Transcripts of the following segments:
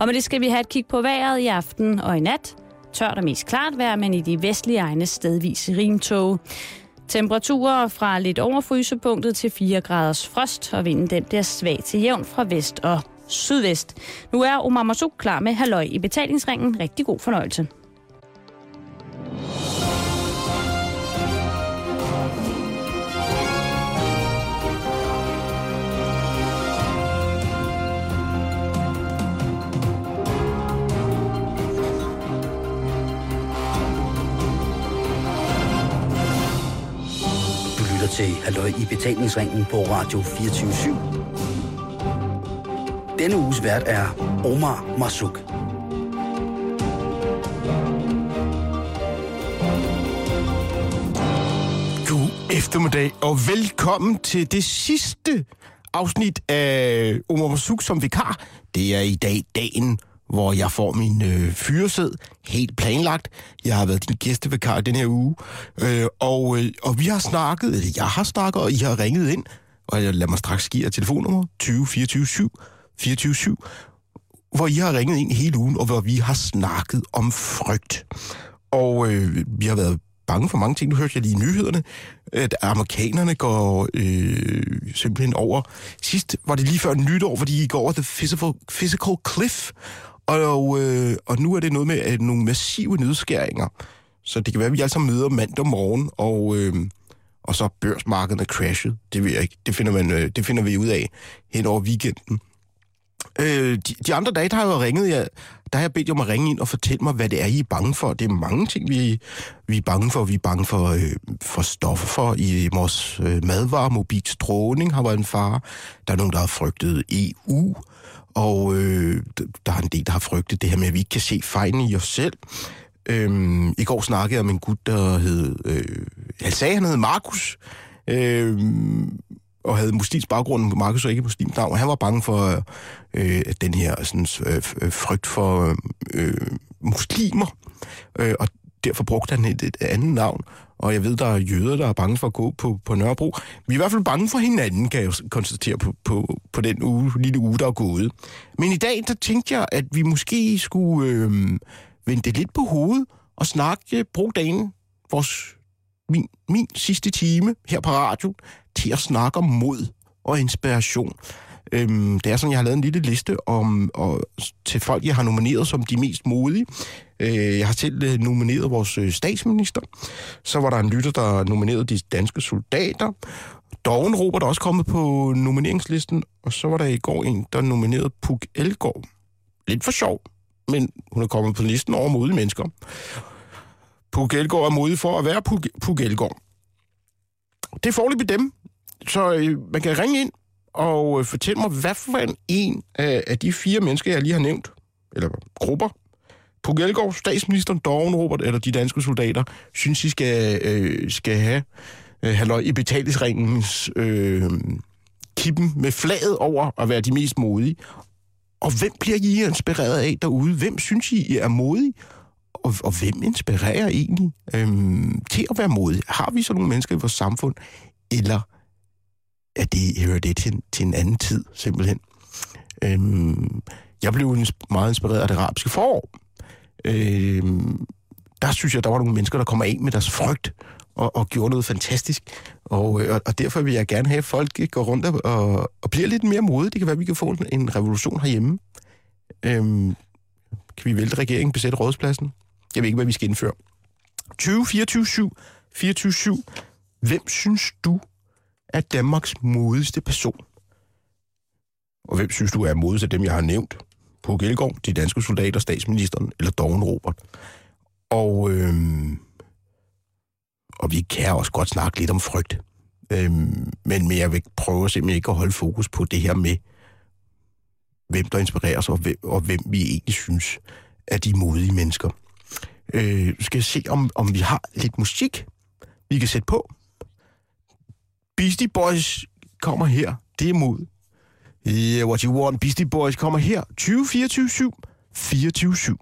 Og med det skal vi have et kig på vejret i aften og i nat. Tørt og mest klart vejr, men i de vestlige egne stedvis rimtog. Temperaturer fra lidt over frysepunktet til 4 graders frost, og vinden den bliver svag til jævn fra vest og sydvest. Nu er Omar Masuk klar med halløj i betalingsringen. Rigtig god fornøjelse. Til Halløj i betalingsringen på Radio 24 Denne uges vært er Omar Masuk. God eftermiddag, og velkommen til det sidste afsnit af Omar Masuk som vikar. Det er i dag dagen, hvor jeg får min øh, fyresæd helt planlagt. Jeg har været din gæstevikar den her uge, øh, og, øh, og vi har snakket, eller jeg har snakket, og I har ringet ind, og jeg lader mig straks give jer telefonnummer 20 24 7 24 7, hvor I har ringet ind hele ugen, og hvor vi har snakket om frygt. Og øh, vi har været bange for mange ting. Nu hørte jeg lige i nyhederne, at amerikanerne går øh, simpelthen over. Sidst var det lige før nytår, hvor de går over the physical, physical cliff. Og, øh, og nu er det noget med at nogle massive nedskæringer. Så det kan være, at vi alle sammen møder mandag morgen, og, øh, og så børsmarkedet er crashet. Det, ved jeg ikke. Det, finder man, øh, det finder vi ud af hen over weekenden. Øh, de, de andre dage, der har jeg ringet, jeg, der har jeg bedt jer om at ringe ind og fortælle mig, hvad det er, I er bange for. Det er mange ting, vi, vi er bange for. Vi er bange for, øh, for stoffer for i vores øh, madvarer. Mobil stråling har været en fare. Der er nogen, der har frygtet EU. Og øh, der er en del, der har frygtet det her med, at vi ikke kan se fejlen i os selv. Øhm, I går snakkede jeg om en gut, der hed... Øh, jeg sagde, han hed Markus. Øh, og havde muslimsk baggrund, Markus og ikke muslimsk navn, og han var bange for øh, den her sådan, øh, øh, frygt for øh, muslimer, øh, og derfor brugte han et, et andet navn, og jeg ved, der er jøder, der er bange for at gå på, på Nørrebro. Vi er i hvert fald bange for hinanden, kan jeg konstatere på, på, på den uge, lille uge, der er gået. Men i dag, der tænkte jeg, at vi måske skulle øh, vende det lidt på hovedet og snakke, bruge dagen, vores, min, min sidste time her på radio, til at snakke om mod og inspiration. Øhm, det er sådan, jeg har lavet en lille liste om, og, til folk, jeg har nomineret som de mest modige. Øh, jeg har selv øh, nomineret vores øh, statsminister. Så var der en lytter, der nominerede de danske soldater. Doven Robert er også kommet på nomineringslisten. Og så var der i går en, der nominerede Puk Elgård. Lidt for sjov, men hun er kommet på listen over modige mennesker. Puk Elgård er modig for at være Puk, Puk Elgård. Det er forløbig dem, så øh, man kan ringe ind og øh, mig, hvad for en, en af, af de fire mennesker, jeg lige har nævnt, eller grupper, Puk Elgård, statsministeren, Dorgen Robert eller de danske soldater, synes, I skal, øh, skal have øh, halløj i betalingsringens øh, kippen med flaget over at være de mest modige. Og hvem bliver I inspireret af derude? Hvem synes I er modige? Og, og hvem inspirerer egentlig øhm, til at være modig? Har vi så nogle mennesker i vores samfund? Eller at det, hører det til, til en anden tid, simpelthen? Øhm, jeg blev meget inspireret af det arabiske forår. Øhm, der synes jeg, der var nogle mennesker, der kommer af med deres frygt og, og gjorde noget fantastisk. Og, øh, og, og derfor vil jeg gerne have, at folk går rundt og, og bliver lidt mere modige. Det kan være, at vi kan få en revolution herhjemme. Øhm, kan vi vælte regeringen, besætte rådspladsen? Jeg ved ikke, hvad vi skal indføre. 20, 24, 7, 24, 7. Hvem synes du er Danmarks modigste person? Og hvem synes du er modigst af dem, jeg har nævnt? På Gælgaard, de danske soldater, statsministeren eller Dogen Robert. Og, øhm, og vi kan også godt snakke lidt om frygt. Øhm, men, men jeg vil prøve simpelthen ikke at holde fokus på det her med, hvem der inspirerer os, og hvem, og hvem vi egentlig synes er de modige mennesker. Øh, skal jeg se, om, om vi har lidt musik, vi kan sætte på. Beastie Boys kommer her. Det er mod. Yeah, what you want. Beastie Boys kommer her. 2024 7 24 7.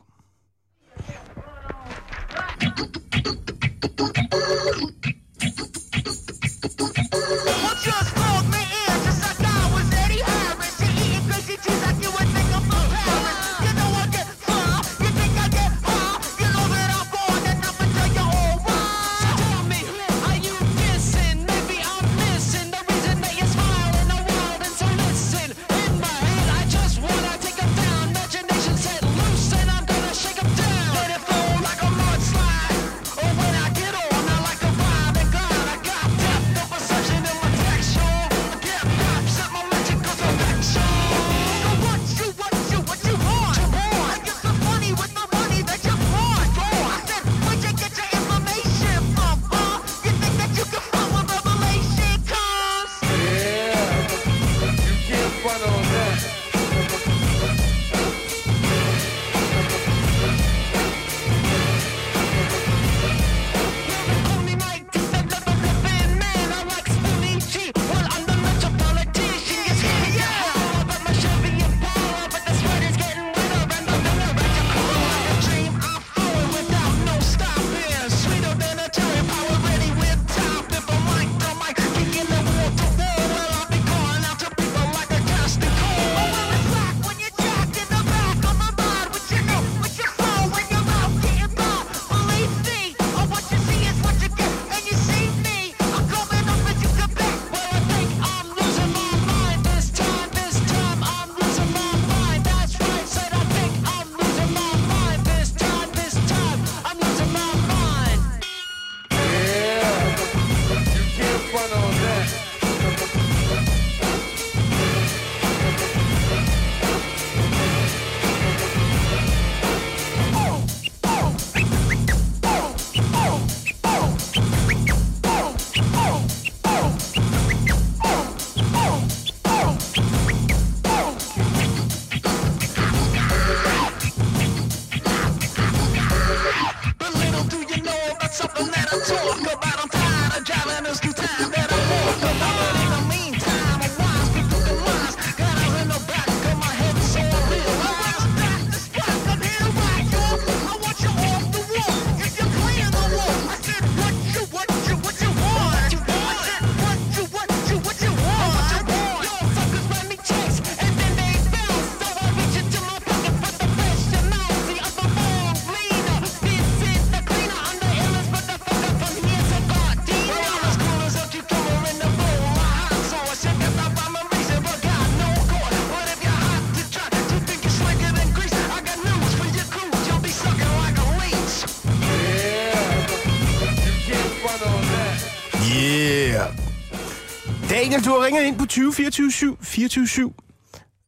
24, 24, 7,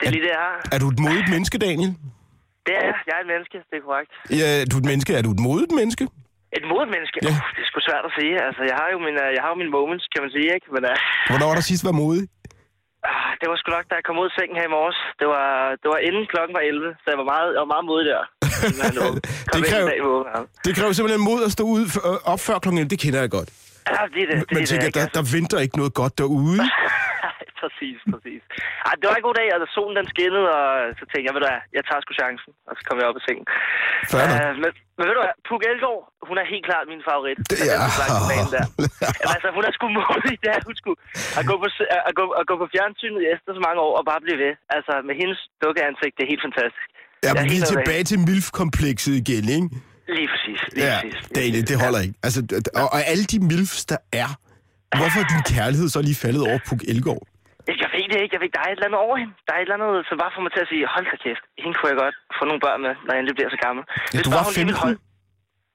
Det er lige det, er. Er du et modigt menneske, Daniel? Det er jeg. Jeg er et menneske, det er korrekt. Ja, du er et menneske. Er du et modigt menneske? Et modigt menneske? Ja. Uf, det er sgu svært at sige. Altså, jeg har jo min, øh, jeg har jo mine moments, kan man sige, ikke? Men, uh... Hvornår var der sidst var modig? Ah, det var sgu nok, da jeg kom ud af sengen her i morges. Det var, det var inden klokken var 11, så jeg var meget, jeg var meget modig der. Øh, det, kræver, det kræver simpelthen mod at stå ud for, op før klokken 11. Det kender jeg godt. Ja, det er det. det Man tænker, det, der, der venter ikke noget godt derude. præcis, præcis. Ej, det var en god dag, altså solen den skinnede, og så tænkte jeg, ved du hvad, jeg tager sgu chancen, og så kom jeg op af sengen. Øh, men, men ved du hvad, Puk Elgård, hun er helt klart min favorit. Det dem, er- der banen der. Jamen, altså, hun er sgu modig, det er hun sgu. At gå, på, at, gå, at gå på fjernsynet efter så mange år og bare blive ved. Altså, med hendes dukkeansigt, det er helt fantastisk. Ja, men vi er tilbage til MILF-komplekset igen, ikke? Lige præcis, lige Ja, præcis. Daniel, det holder ikke. Altså, og, og alle de MILFs, der er, hvorfor er din kærlighed så lige faldet over Puk Elgård? Jeg ved det ikke. Jeg ved, der er et eller andet over hende. Der er et eller andet, som bare får mig til at sige, hold da kæft, hende kunne jeg godt få nogle børn med, når jeg endelig bliver så gammel. Ja, du bare var hun lige vil 15? holde-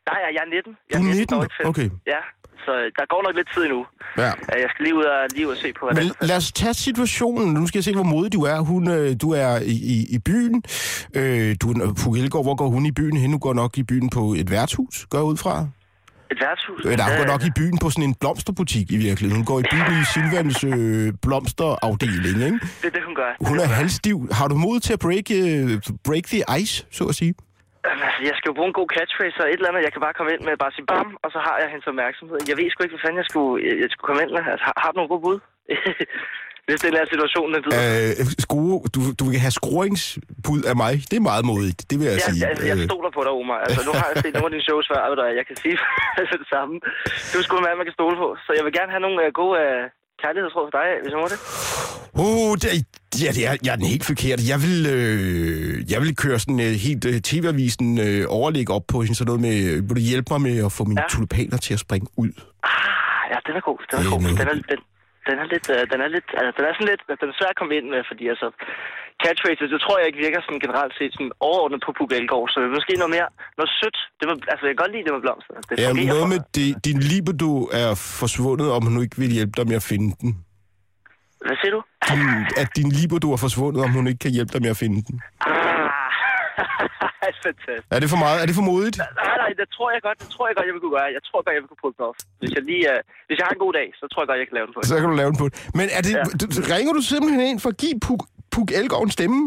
Nej, jeg, jeg er 19. Jeg Du er 19? dog ikke 15. Okay. Ja, så der går nok lidt tid endnu. Ja. Øh, Jeg skal lige ud og, lige ud og se på, hvordan Men lad os tage situationen. Nu skal jeg se, hvor modig du er. Hun, øh, du er i, i, i byen. Øh, du, er- Puk Elgård, hvor går hun i byen hen? Hun går nok i byen på et værtshus, går jeg ud fra. Et værtshus. Øh, der hun går Øh, nok i byen på sådan en blomsterbutik i virkeligheden. Hun går i byen i Silvans øh, blomsterafdeling, ikke? Det er det, hun gør. Hun er halvstiv. Har du mod til at break, øh, break the ice, så at sige? Altså, jeg skal jo bruge en god catchphrase og et eller andet. Jeg kan bare komme ind med bare sige bam, og så har jeg hendes opmærksomhed. Jeg ved sgu ikke, hvad fanden jeg skulle, jeg, jeg skulle komme ind med. Altså, har, har du nogle gode bud? Hvis den er situationen, den lyder. Øh, skrue, du, du vil have skruingsbud af mig. Det er meget modigt, det vil jeg Ja, sige. altså, jeg Øh, stoler på dig, Omar. Altså, nu har jeg set nogle af dine shows før, du, hvad, jeg kan sige altså, det samme. Du er sgu en mand, man kan stole på. Så jeg vil gerne have nogle uh, gode uh, kærlighedsråd for dig, hvis jeg må det. Uh, det, ja, det er, jeg er den helt forkert. Jeg vil, øh, jeg vil køre sådan uh, helt uh, TV-avisen uh, overlæg op på hende, sådan noget med, øh, vil du hjælpe mig med at få mine ja. Tulipaner til at springe ud? Ah, ja, den er god. Det er god. Den er, den, den er lidt, uh, den er lidt, altså, den er sådan lidt, den er svær at komme ind med, fordi altså, catchphrases, det tror jeg ikke virker sådan generelt set sådan overordnet på Puk Elgård, så måske noget mere, noget sødt. Det var, altså, jeg kan godt lide det med blomster. Det Ja, noget med det, din libido er forsvundet, om hun ikke vil hjælpe dig med at finde den. Hvad siger du? Din, at din libido er forsvundet, om hun ikke kan hjælpe dig med at finde den. Ah, fantastisk. Er det for meget? Er det for modigt? Nej, nej, det tror jeg godt, det tror jeg godt, jeg vil kunne gøre. Jeg tror godt, jeg vil kunne pulle den off. Hvis jeg lige, uh, hvis jeg har en god dag, så tror jeg godt, jeg kan lave den på. Så kan du lave den på. Men er det, Ja. ja. ringer du simpelthen ind for at give Puk, Puk Elgård en stemme?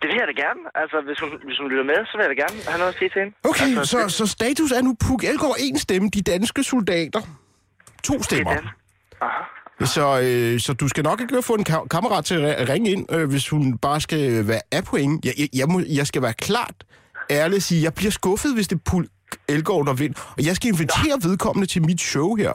Det vil jeg da gerne. Altså, hvis hun, hvis hun lytter med, så vil jeg da gerne have noget at sige til hende. Okay, altså, så, så status er nu Puk Elgård en stemme, de danske soldater to stemmer. Det er. Aha. Så, øh, så du skal nok ikke få en ka- kammerat til at ringe ind, øh, hvis hun bare skal være af point. Jeg, jeg, jeg, må, jeg skal være klart ærlig og sige, jeg bliver skuffet, hvis det er Elgård, der vinder. Og jeg skal invitere vedkommende til mit show her.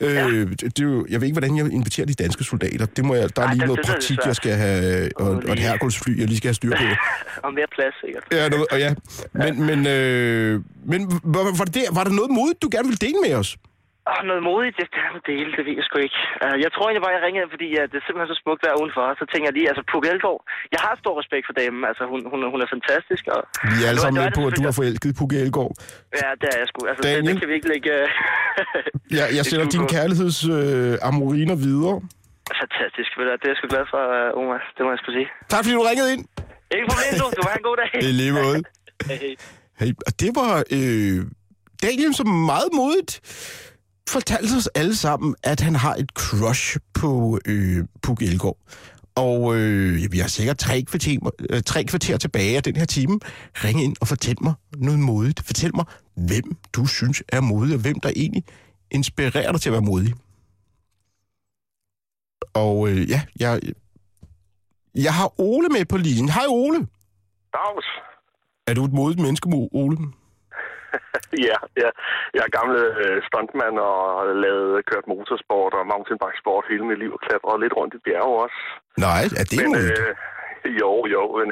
Øh, det, det, jo, jeg ved ikke, hvordan jeg inviterer de danske soldater. Det må jeg, der er Ej, lige det- noget det praktik, jeg skal have, og, og et herkulsfly, jeg lige skal have styr på. Og mere plads, sikkert. Ja, noget, og ja. Men, men, øh, men var, var, det der, var der noget modigt, du gerne ville dele med os? Åh, noget modigt, gerne vil dele, det ved jeg sgu ikke. Uh, jeg tror egentlig bare, jeg ringede, fordi uh, det er simpelthen så smukt der udenfor. Så tænker jeg lige, altså Puk Elgård, jeg har stor respekt for damen. Altså, hun, hun, hun er fantastisk. Og, Vi er alle sammen med det på, at du har forelsket Puk Elgård. Ja, det er jeg sgu. Altså, det, Daniel? det, kan vi ikke lægge... Uh, Ja, jeg det sender din kærligheds øh, amoriner videre. Fantastisk, ved du. Det er jeg sgu glad for, uh, Omar. Det må jeg sgu sige. Tak fordi du ringede ind. Ikke problem, du. Du have en god dag. I lige måde. Hey. Hey, og det var øh, Daniel, som meget modigt fortalte os alle sammen, at han har et crush på øh, Puk Elgård. Og øh, vi har sikkert tre kvarter, øh, tre kvarter tilbage af den her time. Ring ind og fortæl mig noget modigt. Fortæl mig, hvem du synes er modig, og hvem der egentlig inspirerer dig til at være modig. Og øh, ja, jeg, jeg har Ole med på linjen. Hej Ole. Dags. Er du et modigt menneske, Ole? Ja, ja, jeg er gammel øh, stuntmand og har lavet, kørt motorsport og mountainbikesport hele mit liv og klatret lidt rundt i bjerge også. Nej, er det Men modigt? øh, jo, jo, men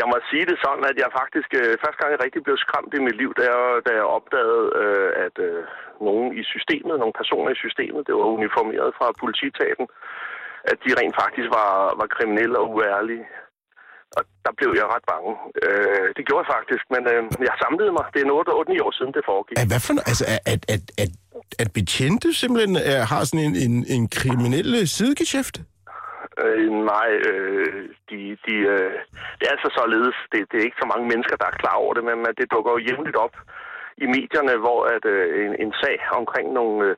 jeg må sige det sådan, at jeg faktisk, øh, første gang jeg rigtig blev skræmt i mit liv, da jeg, da jeg opdagede, øh, at øh, nogen i systemet, nogle personer i systemet, det var uniformeret fra politietaten, at de rent faktisk var, var kriminelle og uærlige. Og der blev jeg ret bange. Øh, det gjorde jeg faktisk, men øh, jeg samlede mig. Det er noget, der 8 år siden, det foregik. Er, hvad for, altså, er, er, er at betjente simpelthen er, har sådan en, en, en kriminel sidegeschæft? Øh, nej, øh, de, de, øh, det er altså således. Det, det er ikke så mange mennesker, der er klar over det, men men det dukker jo jævnligt op i medierne, hvor at, øh, en, en sag omkring nogle øh,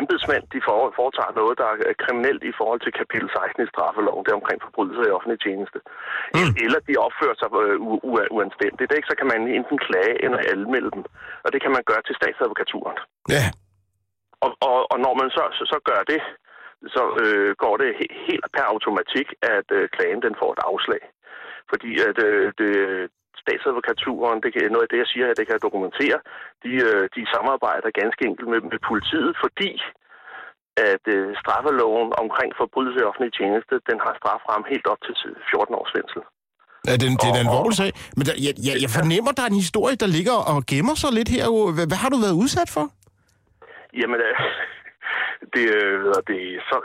embedsmænd, de for, foretager noget, der er kriminelt i forhold til kapitel 16 i straffeloven, det er omkring forbrydelser i offentlig tjeneste. Mm. Eller de opfører sig øh, u- u- uanstændigt. Ikke? Så kan man enten klage eller anmelde dem. Og det kan man gøre til statsadvokaturen. Ja. Og, og, og når man så, så, så gør det, så øh, går det he- helt per automatik, at øh, klagen den får et afslag. Fordi at øh, det, statsadvokaturen, det kan, noget af det, jeg siger her, det kan jeg dokumentere, de, øh, de samarbejder ganske enkelt med, med politiet, fordi at øh, straffeloven omkring forbrydelse i offentlig tjeneste, den har strafferamme helt op til 14 års fængsel. Ja, den, det er en alvorlig sag. Men der, jeg, jeg, jeg fornemmer, der er en historie, der ligger og gemmer sig lidt her. Hvad, hvad har du været udsat for? Jamen, øh, det, øh, hvad hedder det så,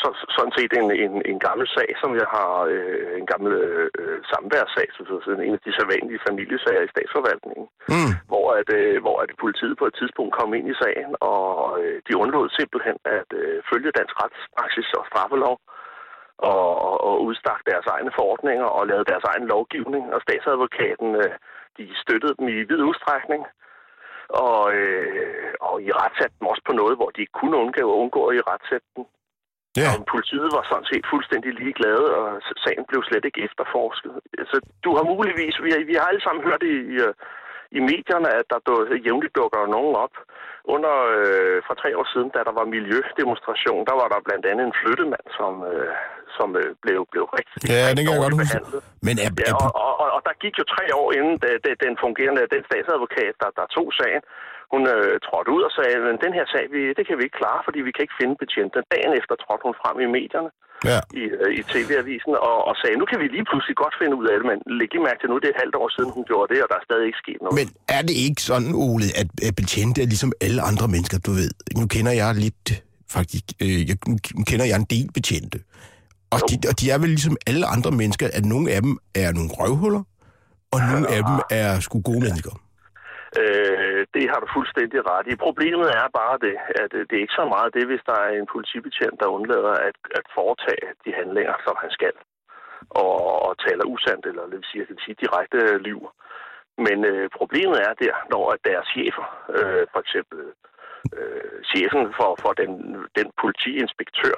så, sådan set en, en, en gammel sag, som jeg har, øh, en gammel øh, samværssag, så, så, sådan en af de sædvanlige familiesager i statsforvaltningen, Mm. hvor, at, øh, hvor at politiet på et tidspunkt kom ind i sagen, og øh, de undlod simpelthen at øh, følge dansk retspraksis og straffelov, og, og, og udstak deres egne forordninger og lavede deres egen lovgivning, og statsadvokaten, øh, de støttede dem i vid udstrækning, og, øh, og i retssat dem også på noget, hvor de ikke kunne undgå, undgå i retssætte dem. Ja. Og politiet var sådan set fuldstændig ligeglade, og sagen blev slet ikke efterforsket. Så du har muligvis, vi har, vi har alle sammen hørt i, øh, i medierne, at der duk, jævnligt dukker nogen op. Under, øh, for tre år siden, da der var miljødemonstration, der var der blandt andet en flyttemand, som, øh, som øh, blev, blev rigtig Ja, det kan jeg godt huske. Men er, Ja, er, og, og, og, og der gik jo tre år inden da, da, den fungerende, den statsadvokat, der, der tog sagen, hun øh, trådte ud og sagde, at den her sag, vi, det kan vi ikke klare, fordi vi kan ikke finde betjenten. Dagen efter trådte hun frem i medierne, ja. i, øh, i tv-avisen, og, og sagde, nu kan vi lige pludselig godt finde ud af det, men læg lige mærke til, nu det er et halvt år siden, hun gjorde det, og der er stadig ikke sket noget. Men er det ikke sådan, Ole, at, betjente er ligesom alle andre mennesker, du ved? Nu kender jeg lidt, faktisk, øh, jeg, nu kender jeg en del betjente. Og de, og de er vel ligesom alle andre mennesker, at nogle af dem er nogle røvhuller, og nogle af dem er sgu gode mennesker. Øh, det har du fuldstændig ret i. Problemet er bare det, at øh, det er ikke så meget det, hvis der er en politibetjent, der undlader at, at foretage de handlinger, som han skal, og, og taler usandt, eller det vil sige, jeg kan sige direkte liv. Men øh, problemet er der, når at deres chefer, øh, for eksempel øh, chefen for, for den, den politiinspektør,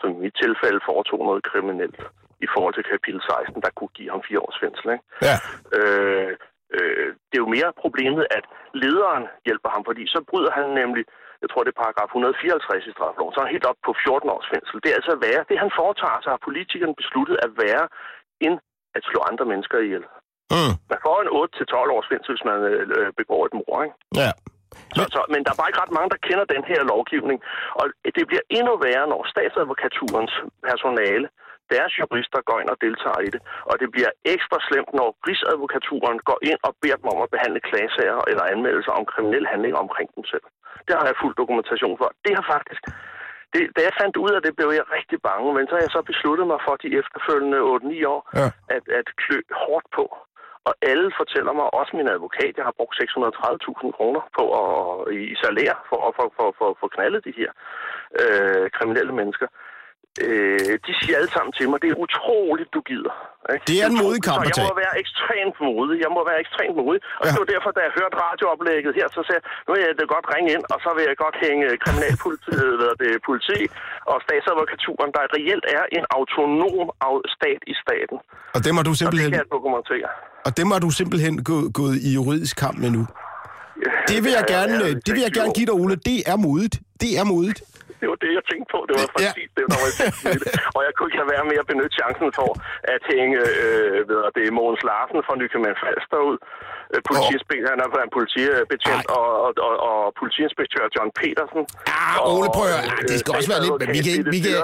som i mit tilfælde foretog noget kriminelt i forhold til kapitel 16, der kunne give ham fire års fængsel. Ikke? Ja. Øh, øh, det er jo mere problemet, at lederen hjælper ham, fordi så bryder han nemlig, jeg tror det er paragraf 154 i straffeloven, så er han helt op på 14 års fængsel. Det er altså værre. Det han foretager sig, har politikerne besluttet at være, end at slå andre mennesker ihjel. Mm. Man får en 8-12 års fængsel, hvis man øh, begår et mord, ikke? Ja. Så, så, men der er bare ikke ret mange, der kender den her lovgivning. Og det bliver endnu værre, når statsadvokaturens personale, deres jurister går ind og deltager i det. Og det bliver ekstra slemt, når Rigsadvokaturen går ind og beder dem om at behandle klagesager eller anmeldelser om kriminelle handlinger omkring dem selv. Det har jeg fuld dokumentation for. Det har faktisk... Det, da jeg fandt ud af det, blev jeg rigtig bange, men så har jeg så besluttet mig for de efterfølgende 8-9 år Ja. at, at klø hårdt på. Og alle fortæller mig, også min advokat, jeg har brugt 630.000 kroner på at, i salær for at for, for, for, for knaldet de her øh, kriminelle mennesker. Øh, de siger alle sammen til mig, det er utroligt, du gider. Ikke? Det er en modig kamp at jeg tage. må være ekstremt modig. Jeg må være ekstremt modig. Og Ja. det var derfor, da jeg hørte radiooplægget her, så sagde jeg, nu vil jeg da godt ringe ind, og så vil jeg godt hænge kriminalpolitiet, hvad er det, politi og statsadvokaturen, der reelt er en autonom stat i staten. Og dem har du Og det simpelthen, kan jeg dokumentere. og dem har du simpelthen gået, gået i juridisk kamp med nu. Det vil jeg Ja, gerne, ja, øh, det vil jeg gerne give dig, Ole. Det er modigt. Det er modigt. Det var det, jeg tænkte på. Det var Ja. præcis det, der var i det. Og jeg kunne ikke lade være med at benytte chancen for at hænge øh, ved det er Mogens Larsen fra Nykøbing Falster ud. Øh, Politiinspektør, han er en politibetjent, Ej. og, og, og, og politiinspektør John Petersen. Ah, Ole, prøv at. Ah, det skal også være lidt- men vi kan ikke- vi kan-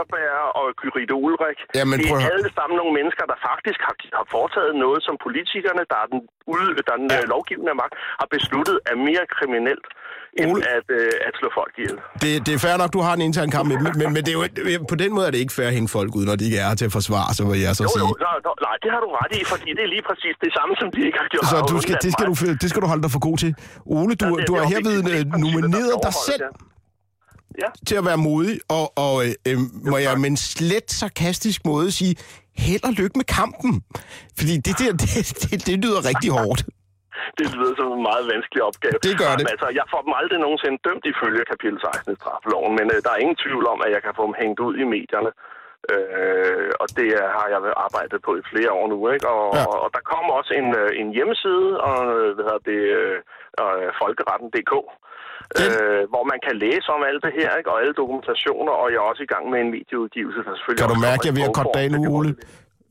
Og Kyrite Ulrik. Jamen, det prøv at er alle sammen nogle mennesker, der faktisk har, har foretaget noget, som politikerne, der er den, ude, der er den Ja. ja. lovgivende magt, har besluttet er mere kriminelt, end at, øh, at slå folk ihjel. Det, det er fair nok, du har en intern kamp med dem, men, men det er jo, på den måde er det ikke fair at hænge folk ud, når de ikke er her til at forsvare sig, hvad jeg så Jo, jo, sige. no, no, nej, det har du ret i, fordi det er lige præcis det samme, som de ikke har gjort. Så du skal, det, skal du, det skal du holde dig for god til. Ole, du, Ja, det- du har er herved øh, er nomineret dig selv. Ja. til at være modig, og, og øh, øh, må jeg med en slet sarkastisk måde sige, held og lykke med kampen. Fordi det der, det, det, det lyder rigtig hårdt. Det lyder som en meget vanskelig opgave. Det gør det. Altså, jeg får dem aldrig nogensinde dømt ifølge kapitel 16 i straffeloven, men øh, der er ingen tvivl om, at jeg kan få dem hængt ud i medierne. Øh, og det er- har jeg arbejdet på i flere år nu, ikke? Og, Ja. ja. og, og der kommer også en, øh, en hjemmeside, og øh, hvad hedder det, øh, øh, folkeretten.dk, Den- øh, hvor man kan læse om alt det her, ikke? Og alle dokumentationer, og jeg er også i gang med en videoudgivelse, der selvfølgelig Kan du mærke, at jeg er ved at korte bogform. Ole?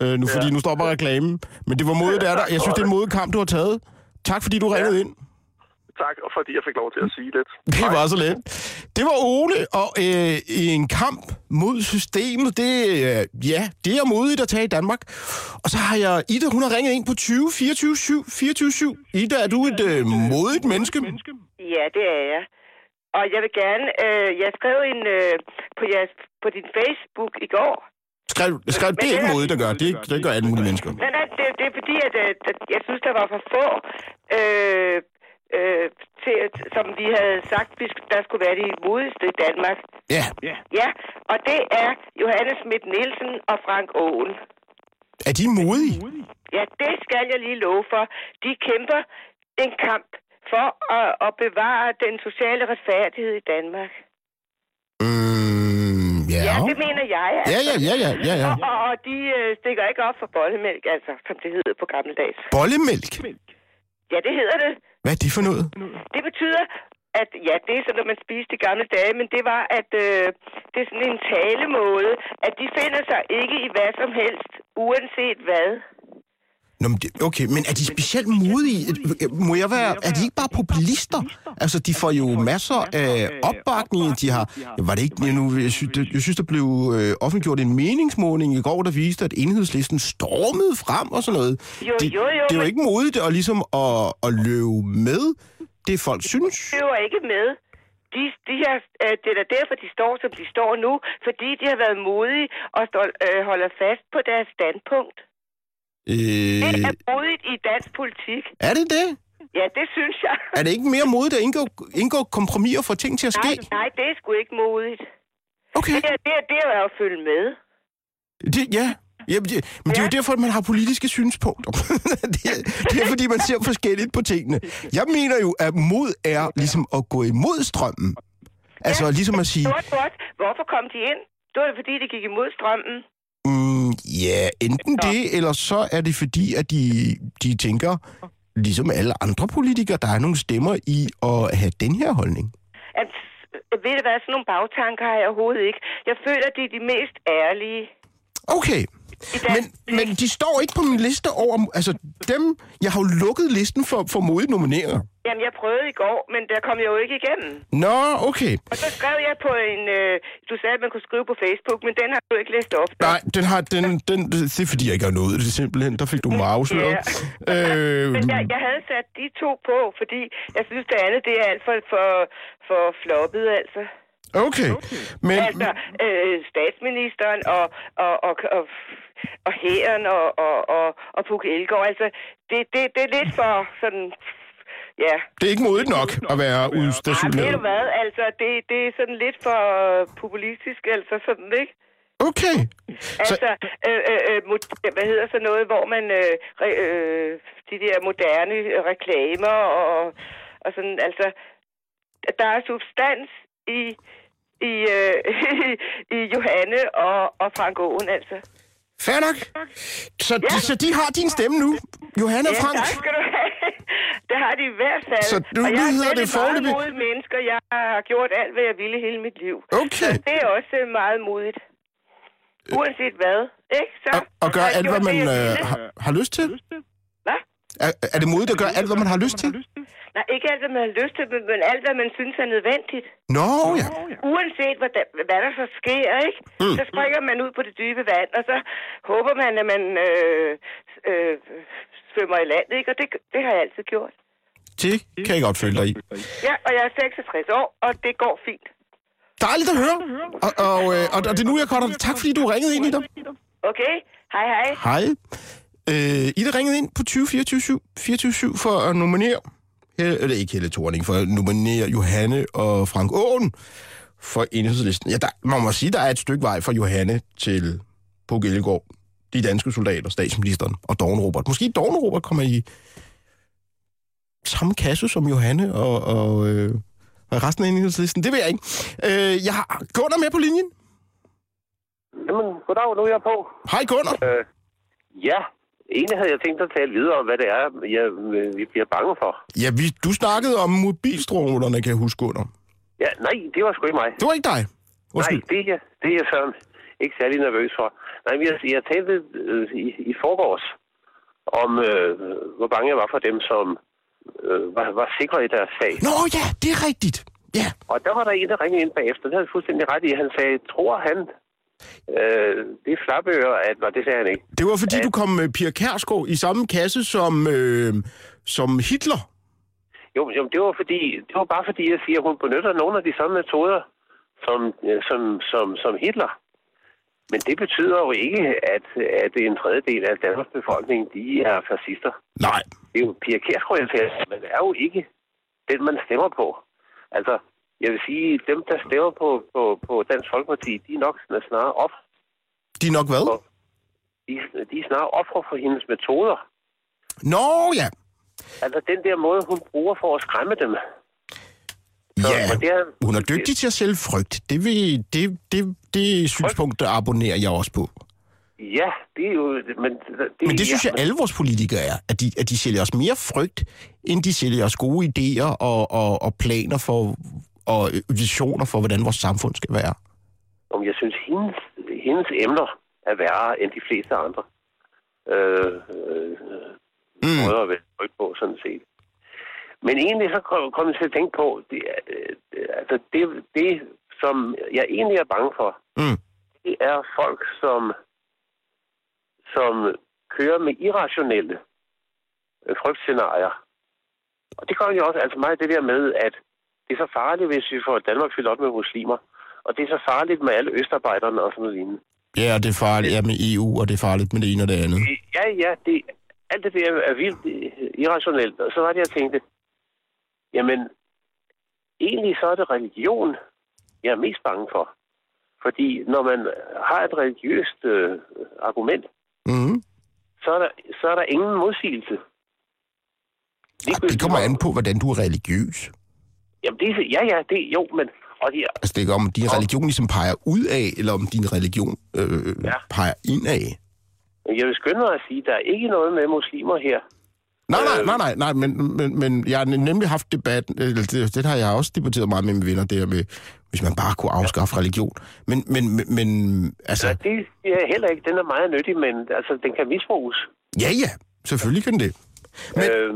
Øh, nu, fordi Ja. nu stopper reklamen. Men det var modigt af dig. Jeg synes, det er en modig kamp, du har taget. Tak, fordi du ringede ind. Tak, og fordi jeg fik lov til at sige lidt. Det var så let. Det var Ole, og øh, en kamp mod systemet, det, øh, ja, det er modigt at tage i Danmark. Og så har jeg Ida, hun har ringet ind på 20 24 7 24 7. Ida, er du et øh, modigt menneske? Ja, det er jeg. Og jeg vil gerne, øh, jeg skrev en øh, på, jeres, på din Facebook i går. Skrev, skrev, det er ikke modigt at gøre. Det, det gør alle mulige mennesker. Nej, nej, det, det er fordi, at, at, at jeg synes, der var for få, øh, øh, til, som vi havde sagt, vi der skulle være de modigste i Danmark. Ja, Ja, og det er Johannes Schmidt Nielsen og Frank Aaen. er de modige? Ja, det skal jeg lige love for. De kæmper en kamp for at, at bevare den sociale retfærdighed i Danmark. Mm, ja. Ja, det mener jeg. Altså. Ja, ja, ja, ja, ja, ja. Og, og, de øh, stikker ikke op for bollemælk, altså, som det hedder på gammeldags. Bollemælk? Ja, det hedder det. Hvad er det for noget? Det betyder, at ja, det er sådan, når man spiste i gamle dage, men det var, at øh, det er sådan en talemåde, at de finder sig ikke i hvad som helst, uanset hvad. Nå, men det- okay, men er de specielt modige? Må jeg være... Er de ikke bare populister? Altså, de får jo masser af opbakning. De har... Var det ikke... Nu, jeg, synes, jeg synes, der blev øh, offentliggjort en meningsmåling i går, der viste, at enhedslisten stormede frem og sådan noget. Det, det er jo ikke modigt at, ligesom at, at løbe med det, folk synes. De er jo ikke med. De, de her, øh, det er da derfor, de står, som de står nu, fordi de har været modige og står, øh, holder fast på deres standpunkt. Øh, Det er modigt i dansk politik. er det det? Ja, det synes jeg. Er det ikke mere modigt at indgå, indgå kompromis og få ting til at ske? Nej, nej, det er sgu ikke modigt. Okay. Det er, det er, det er jo at følge med. Det, ja. Ja, men det, men det er jo Ja. derfor, at man har politiske synspunkter. det, er, det er fordi, man ser forskelligt på tingene. Jeg mener jo, at mod er ligesom at gå imod strømmen. Altså ligesom at sige, Godt, godt. Hvorfor kom de ind? Det var det, fordi de gik imod strømmen. Mm, ja, enten det, eller så er det fordi, at de, de tænker, ligesom alle andre politikere, der er nogle stemmer i at have den her holdning. At, øh, ved du hvad, sådan nogle bagtanker har jeg overhovedet ikke. Jeg føler, at de er de mest ærlige. Okay. I Men, men de står ikke på min liste over... Altså, dem... Jeg har jo lukket listen for, for modigt nomineringer. Jamen, jeg prøvede i går, men der kom jeg jo ikke igennem. Nå, okay. Og så skrev jeg på en... Øh, du sagde, at man kunne skrive på Facebook, men den har du ikke læst op. Nej, den har, den, den, det er fordi, jeg ikke har nået det simpelthen. Der fik du mig afsløret. Ja. Øh, Men jeg, jeg havde sat de to på, fordi jeg synes, det andet det er alt for, for, for floppet, altså. Okay. Men, Altså, øh, statsministeren og, og, og, og, og hæren og, og, og, og Puk Elgård, altså, det, det, det er lidt for sådan... Ja, det er ikke modigt nok at være Ej, ved du udstationeret. hvad, altså, det, det er sådan lidt for populistisk, altså sådan, ikke? Okay. Så, Altså, øh, øh, øh, mod- hvad hedder så noget, hvor man, øh, øh, de der moderne reklamer og, og sådan, altså, der er substans i, i, øh, i Johanne og, og Frank Aaen, altså. fair nok. Så, Ja. så de har din stemme nu, Johanna Ja, Frank. tak skal du have. Det har de i hvert fald. Så nu- og jeg nu er hedder selv det et meget foreløbig- modigt mennesker. Jeg har gjort alt, hvad jeg ville hele mit liv. Okay. Så det er også øh, meget modigt. Uanset hvad, ikke? Så, Og, og så gør har jeg alt, hvad man det, jeg øh, har, har lyst til? Hvad? Er, er det modigt at gøre alt, hvad man har lyst til? Nej, ikke alt, hvad man har lyst til, men alt, hvad man synes er nødvendigt. Nå, ja. Uanset hvad der, hvad der så sker, ikke? Mm. Så springer man ud på det dybe vand, og så håber man, at man øh, øh, svømmer i land, ikke? Og det, det har jeg altid gjort. Det kan jeg godt følge dig i. Ja, og jeg er 66 år, og det går fint. Dejligt at høre. Og, og, øh, og, og det er nu, jeg kommer. Tak fordi du ringede ind i dig. Okay? Hej, hej. Hej. Øh, Ida ringede ind på 20 24 24 for at nominere, eller ikke Helle Thorning, for at nominere Johanne og Frank Aaen for enhedslisten. Ja, der, man må sige, der er et stykke vej fra Johanne til på Gællegård. De danske soldater, statsministeren og Dawn Robert. Måske Dawn Robert kommer i samme kasse som Johanne og, og, øh, og resten af enhedslisten. Det ved jeg ikke. Øh, jeg har Gunnar med på linjen. Jamen, goddag, nu er jeg på. Hej Gunnar. Øh, ja, egentlig havde jeg tænkt at tale videre om, hvad det er, jeg, vi bliver bange for. Ja, vi, du snakkede om mobilstrålerne, kan jeg huske, Gunnar. Ja, nej, det var sgu ikke mig. Det var ikke dig. Undskyld. Nej, det, er det er jeg sådan ikke særlig nervøs for. Nej, men jeg, jeg talte øh, i, i forgårs om, øh, hvor bange jeg var for dem, som øh, var, var sikre i deres sag. Nå ja, det er rigtigt. Ja, Og der var der en, der ringede ind bagefter. Det havde fuldstændig ret i. Han sagde, tror han, øh, det er flabøger, at, og det sagde han ikke. det var fordi, Ja. du kom med Pia Kærsgaard i samme kasse som, øh, som Hitler. Jo, jo, det var fordi, det var bare fordi, jeg siger, at hun benytter nogle af de samme metoder som, øh, som, som, som Hitler. Men det betyder jo ikke, at, at en tredjedel af Danmarks befolkning, de er fascister. Nej, Det er jo Pia Kjærsgaard, jeg taler, om, men det er jo ikke den, man stemmer på. Altså, jeg vil sige, dem, der stemmer på, på, på Dansk Folkeparti, de er nok snarere op, de er nok hvad? de, de er snarere ofre for hendes metoder. Nå ja. Altså, den der måde, hun bruger for at skræmme dem. Så, Ja, det er, hun er dygtig til at sælge frygt. Det, vil, det, det, det synspunkt, der abonnerer jeg også på. Ja, det er jo... Men det, Men det synes jeg, alle vores politikere er. At de, at de sælger os mere frygt, end de sælger os gode idéer og, og, og planer for og visioner for, hvordan vores samfund skal være. Om jeg synes, hendes, hendes emner er værre end de fleste andre. Øh, øh, Mm. måder at være tryk på, sådan set. Men egentlig så kom, kom jeg til at tænke på, det, øh, altså det, det, som jeg egentlig er bange for, Mm. det er folk, som, som kører med irrationelle øh, frygtscenarier. Og det gør jo også altså meget det der med, at det er så farligt, hvis vi får Danmark fyldt op med muslimer. Og det er så farligt med alle østarbejderne og sådan noget lignende. Ja, og det er farligt ja, med EU, og det er farligt med det ene og det andet. Ja, ja, det, alt det der er vildt irrationelt. Og så var det, jeg tænkte, jamen, egentlig så er det religion, jeg er mest bange for. Fordi når man har et religiøst øh, argument, Mm. så er, der, så er der ingen modsigelse. Ej, det kommer an på, hvordan du er religiøs. Jamen, det, er- ja, ja, det, jo, men... Og de, Altså, det er om din religion ligesom peger ud af, eller om din religion øh, Ja. peger ind af. jeg vil skynde mig at sige, der er ikke noget med muslimer her. Nej, nej, Øh. nej, nej, nej, men, men, men jeg har nemlig haft debat, eller det, det har jeg også debatteret meget med mine venner, det her med, hvis man bare kunne afskaffe religion. Men, men, men, men altså, Ja. Det er heller ikke. Den er meget nyttig, men altså, den kan misbruges. ja, ja, selvfølgelig kan det. Men- Men... Øh,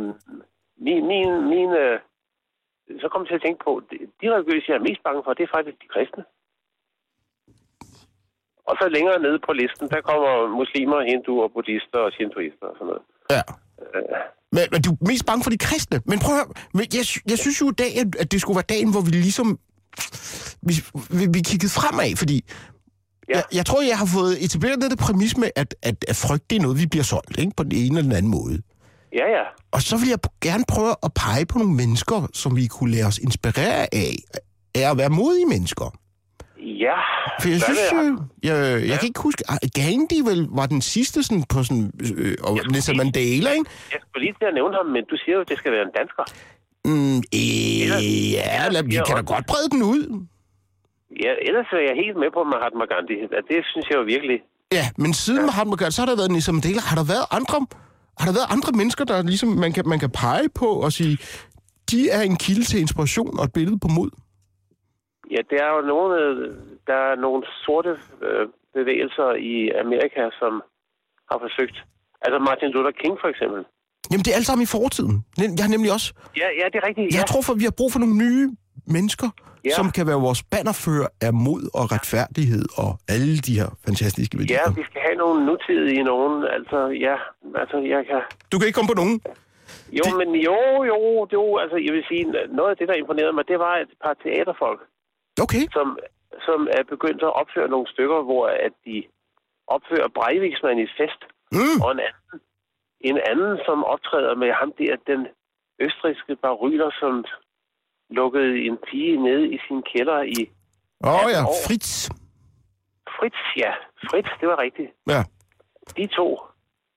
min, min, min, øh, så kom jeg til at tænke på, de, religiøse, jeg er mest bange for, det er faktisk de kristne. Og så længere nede på listen, der kommer muslimer, hinduer, buddhister og shintoister og sådan noget. Ja. Men, men du er mest bange for de kristne. Men prøv at høre, men jeg, jeg synes jo i dag, at, det skulle være dagen, hvor vi ligesom... Vi, vi, vi kiggede fremad, fordi... Ja. Jeg, jeg tror, jeg har fået etableret der præmis med, at, at, at frygt, det er noget, vi bliver solgt, ikke? På den ene eller den anden måde. Ja, ja. Og så vil jeg gerne prøve at pege på nogle mennesker, som vi kunne lade os inspirere af, af at være modige mennesker. Ja. For jeg synes jo, jeg, jeg Ja. kan ikke huske, Gandhi vel var den sidste sådan på sådan, øh, og Jeg Nelson Mandela, ikke? Jeg skulle lige til at nævne ham, men du siger jo, at det skal være en dansker. Mm, øh, Ellers- ja, lad, vi kan da godt brede den ud. Ja, ellers er jeg helt med på Mahatma Gandhi. Det synes jeg jo virkelig. Ja, men siden ja. Mahatma Gandhi, så har der været Nelson Mandela. Har der været andre, har der været andre mennesker, der ligesom man kan, man kan pege på og sige, de er en kilde til inspiration og et billede på mod? Ja, der er jo nogle, der er nogle sorte øh, bevægelser i Amerika, som har forsøgt. Altså Martin Luther King for eksempel. Jamen, det er alt sammen i fortiden. Jeg har nemlig også... Ja, ja, det er rigtigt. Jeg Ja, tror, for vi har brug for nogle nye mennesker, ja. Ja. som kan være vores bannerfører af mod og retfærdighed og alle de her fantastiske ja, værdier. vi skal have nogle nutidige nogen. Altså, ja, altså, jeg kan... Du kan ikke komme på nogen. Jo, det... men jo, jo, jo, altså, jeg vil sige, noget af det, der imponerede mig, det var et par teaterfolk, Okay. som, som er begyndt at opføre nogle stykker, hvor at de opfører Breiviks manifest, Mm. og en anden, en anden, som optræder med ham der, den østriske baryler, som lukkede en pige ned i sin kælder i Åh oh, 18 ja, år. Fritz. Fritz, ja. Fritz, det var rigtigt. Ja. De to,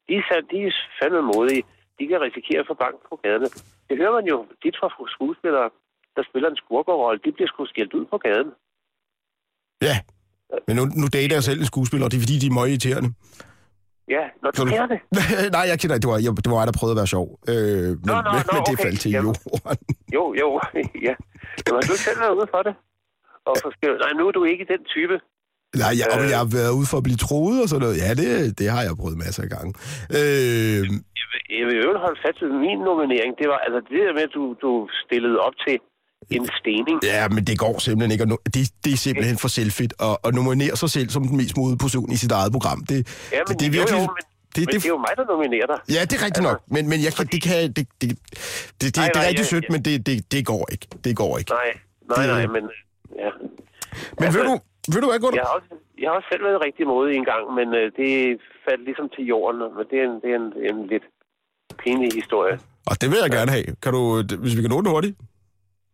de er, de er fandme modige. De kan risikere at få bank på gaderne. Det hører man jo tit fra skuespillere, der spiller en skurkerrolle. De bliver sgu skældt ud på gaden. Ja. Men nu, nu dater jeg selv en skuespiller, og det er fordi, de er meget irriterende. Ja, når du Så du- kender det. Nej, jeg kender. Det var, jeg, det var mig, der prøvede at være sjov. Øh, men, nå, men, nå, men det okay. faldt til Jamen. jorden. Jo, jo, ja. Men har du selv været ude for det? Og for skæv... Nej, nu er du ikke den type. Nej, jeg, Øh. jeg har været ude for at blive troet og sådan noget. Ja, det, det har jeg prøvet masser af gange. Øh, Jeg jeg vil jo holde fast ved min nominering. Det var altså det der med, at du, du stillede op til en stening. ja, men det går simpelthen ikke. No- det, det er simpelthen for selvfedt at, at nominere sig selv som den mest modige person i sit eget program. Det, Ja, men, det, det er virkelig... jo, jo, men, det, men det er jo mig, der nominerer dig. Ja, det er rigtigt nok, men, men jeg det kan... Det, det, det, det, Nej, det er nej, rigtig sødt, men det, det, det går ikke. Det går ikke. Nej, nej, Det- nej, men... Ja. Men altså, ved du, ved du hvad, Gunnar? Jeg har, også, jeg har også selv været rigtig modig en gang, men øh, det faldt ligesom til jorden. Men det er en, det er en, en lidt pinlig historie. Og det vil jeg gerne have. Kan du, hvis vi kan nå det hurtigt?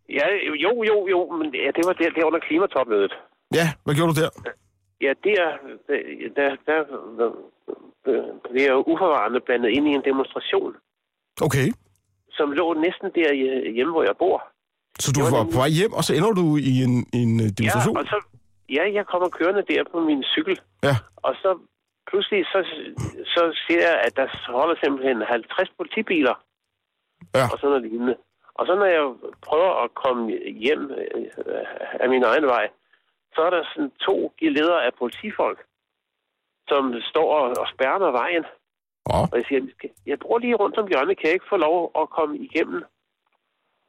Ja, jo, jo, jo, men ja, det var der, der under klimatopmødet. Ja, hvad gjorde du der? Ja, det er, der, der, der, det er uforvarende blandet ind i en demonstration, Okay. som lå næsten der hjemme, hvor jeg bor. Så du var på vej hjem, og så ender du i en, en øh, demonstration? Ja, og så, ja, jeg kommer kørende der på min cykel, Ja. og så pludselig så, så ser jeg, at der holder simpelthen 50 politibiler Ja. og sådan noget lignende. Og så når jeg prøver at komme hjem øh, af min egen vej, så er der sådan to geleder af politifolk, som står og, og spærrer mig vejen. Åh, Og jeg siger, jeg bor lige rundt om hjørnet, kan jeg ikke få lov at komme igennem?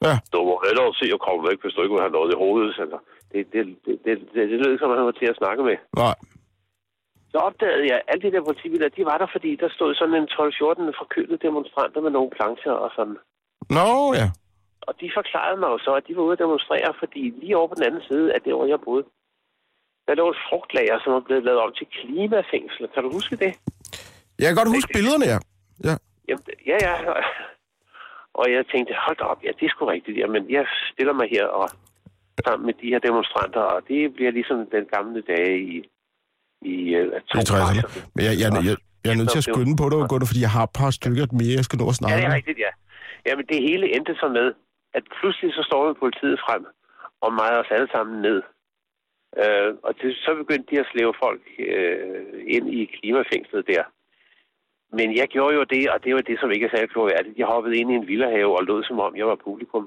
Ja. Du må hellere se at komme væk, hvis du ikke vil have noget i hovedet. Altså. Det, det, det, det, det, det lød ikke, som han var til at snakke med. nej. Så opdagede jeg, at alle de der politibiler, de var der, fordi der stod sådan en 12-14 forkølede demonstranter med nogle plancher og sådan. Nå, ja. Og de forklarede mig jo så, at de var ude at demonstrere, fordi lige over på den anden side af det, hvor jeg boede, der lå et frugtlager, som var blevet lavet om til klimafængsel. Kan du huske det? Jeg kan godt huske billederne, ja. ja. Jamen, ja, ja. Og jeg tænkte, hold op, ja, det er sgu rigtigt. Jamen, jeg stiller mig her og sammen med de her demonstranter, og det bliver ligesom den gamle dage i, i uh, er 60'erne. Men jeg, jeg, jeg, jeg er nødt til at skynde på dig, Gunnar, fordi jeg har et par stykker mere, jeg skal nå at Ja, snakke det er rigtigt, ja. Jamen, det hele endte så med, at pludselig så står politiet frem og mejer os alle sammen ned. Øh, og det, så begyndte de at slæve folk øh, ind i klimafængslet der. Men jeg gjorde jo det, og det var det, som ikke er særlig glorværdigt. Jeg hoppede ind i en villahave og lød, som om jeg var publikum.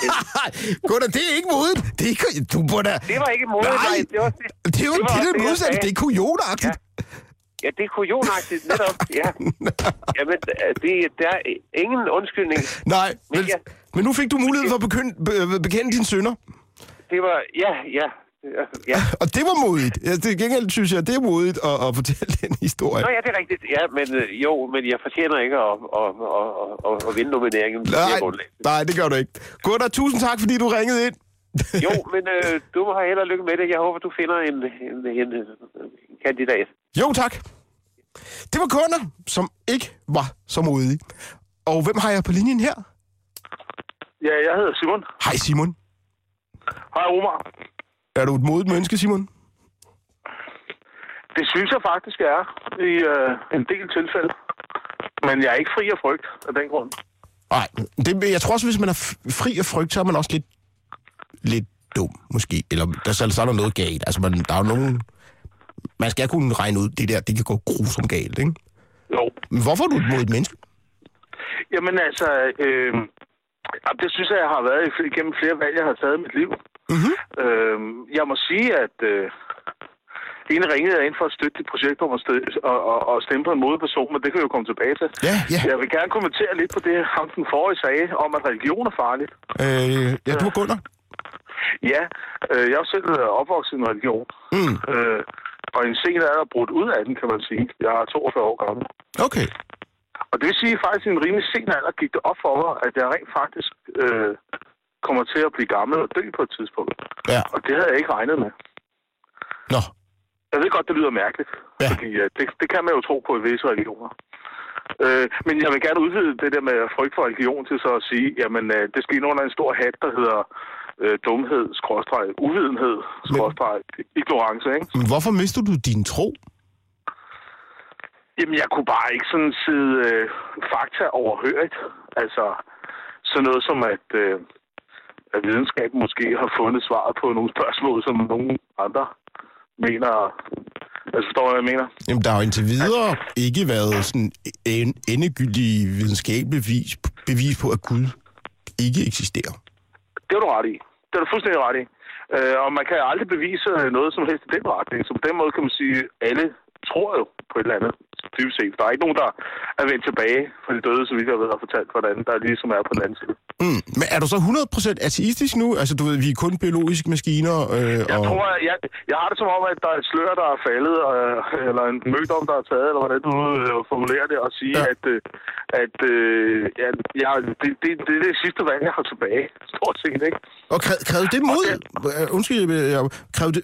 Gunnar, det er ikke modigt. Det er ikke... Du da... Det var ikke modigt, Nej. nej. Det var, det, Det er jo det det, det det, jeg modsatte. Det er kujonagtigt. ja, det er kujonagtigt, netop. Ja. Jamen, det, der er ingen undskyldning. Nej, men, ja. Men nu fik du mulighed for at bekende, be, bekende dine sønner. Det var, ja, ja. ja. Og det var modigt. Ja, det gengæld synes jeg, det er modigt at, at fortælle den historie. Nå ja, det er rigtigt. Ja, men øh, jo, men jeg fortjener ikke at, at, at, at, at vinde nomineringen. Nej, nej, det gør du ikke. Gunnar, tusind tak, fordi du ringede ind. Jo, men øh, du må have held og lykke med det. Jeg håber, du finder en, en, en, en kandidat. Jo, tak. Det var Gunnar, som ikke var så modig. Og hvem har jeg på linjen her? Ja, jeg hedder Simon. Hej Simon. Hej Omar. Er du et modigt menneske, Simon? Det synes jeg faktisk er i øh, en del tilfælde. Men jeg er ikke fri af frygt af den grund. Nej, det, jeg tror også, hvis man er fri af frygt, så er man også lidt, lidt dum, måske. Eller der, så, så er der noget galt. Altså, man, der er jo nogen... Man skal kunne regne ud, det der, det kan gå grusomt galt, ikke? Jo. Men hvorfor er du et modigt menneske? Jamen altså, øh, det synes jeg, jeg har været igennem flere valg, jeg har taget i mit liv. Mhm. Øh, jeg må sige, at øh, egentlig ringede jeg ind for at støtte dit projekt om at støtte, og, og, og stemme på en modeperson, men det kan vi jo komme tilbage til. Ja, ja. Jeg vil gerne kommentere lidt på det, ham den forrige sagde, om at religion er farligt. Øh, ja, du er Gunnar. Ja, øh, jeg er selv øh, opvokset i en religion. Mm. Øh, og en sen alder brudt ud af den, kan man sige. Jeg er 42 år gammel. Okay. Og det vil sige, at faktisk i en rimelig sen alder gik det op for mig, at jeg rent faktisk øh, kommer til at blive gammel og dø på et tidspunkt. Ja. Og det havde jeg ikke regnet med. Nå. Jeg ved godt, det lyder mærkeligt, Ja. fordi øh, det, det kan man jo tro på i visse religioner. Øh, men jeg vil gerne udvide det der med frygt for religion til så at sige, jamen øh, det skal ind under en stor hat, der hedder øh, dumhed, skråstreg, uvidenhed, skråstreg, ignorance, ikke? Men hvorfor mister du din tro? Jamen, jeg kunne bare ikke sådan sidde øh, fakta overhørigt. Altså, sådan noget som, at, øh, at videnskaben måske har fundet svaret på nogle spørgsmål, som nogen andre mener... Altså, forstår hvad jeg mener? Jamen, der har jo indtil videre ikke været sådan en endegyldig videnskabelig bevis, bevis på, at Gud ikke eksisterer. Det er du ret i. Det er du fuldstændig ret i. Øh, og man kan aldrig bevise noget som helst i den retning. Så på den måde kan man sige, at alle tror jo på et eller andet. Dybest set. Der er ikke nogen, der er vendt tilbage fra de døde, så vidt jeg ved, har fortalt, hvordan der ligesom er på den anden side. Mm. Men er du så 100% ateistisk nu? Altså, du ved, vi er kun biologiske maskiner. Øh, Jeg og... tror, jeg, jeg har det som om, at der er et slør, der er faldet, øh, eller en mødom, der er taget, eller hvordan du øh, formulerer det, og sige, Ja. at, øh, at øh, ja, ja, det, det, det er det sidste valg, jeg har tilbage, stort set, ikke? Og kræv, det mod... Uh, undskyld, jeg, krævede det,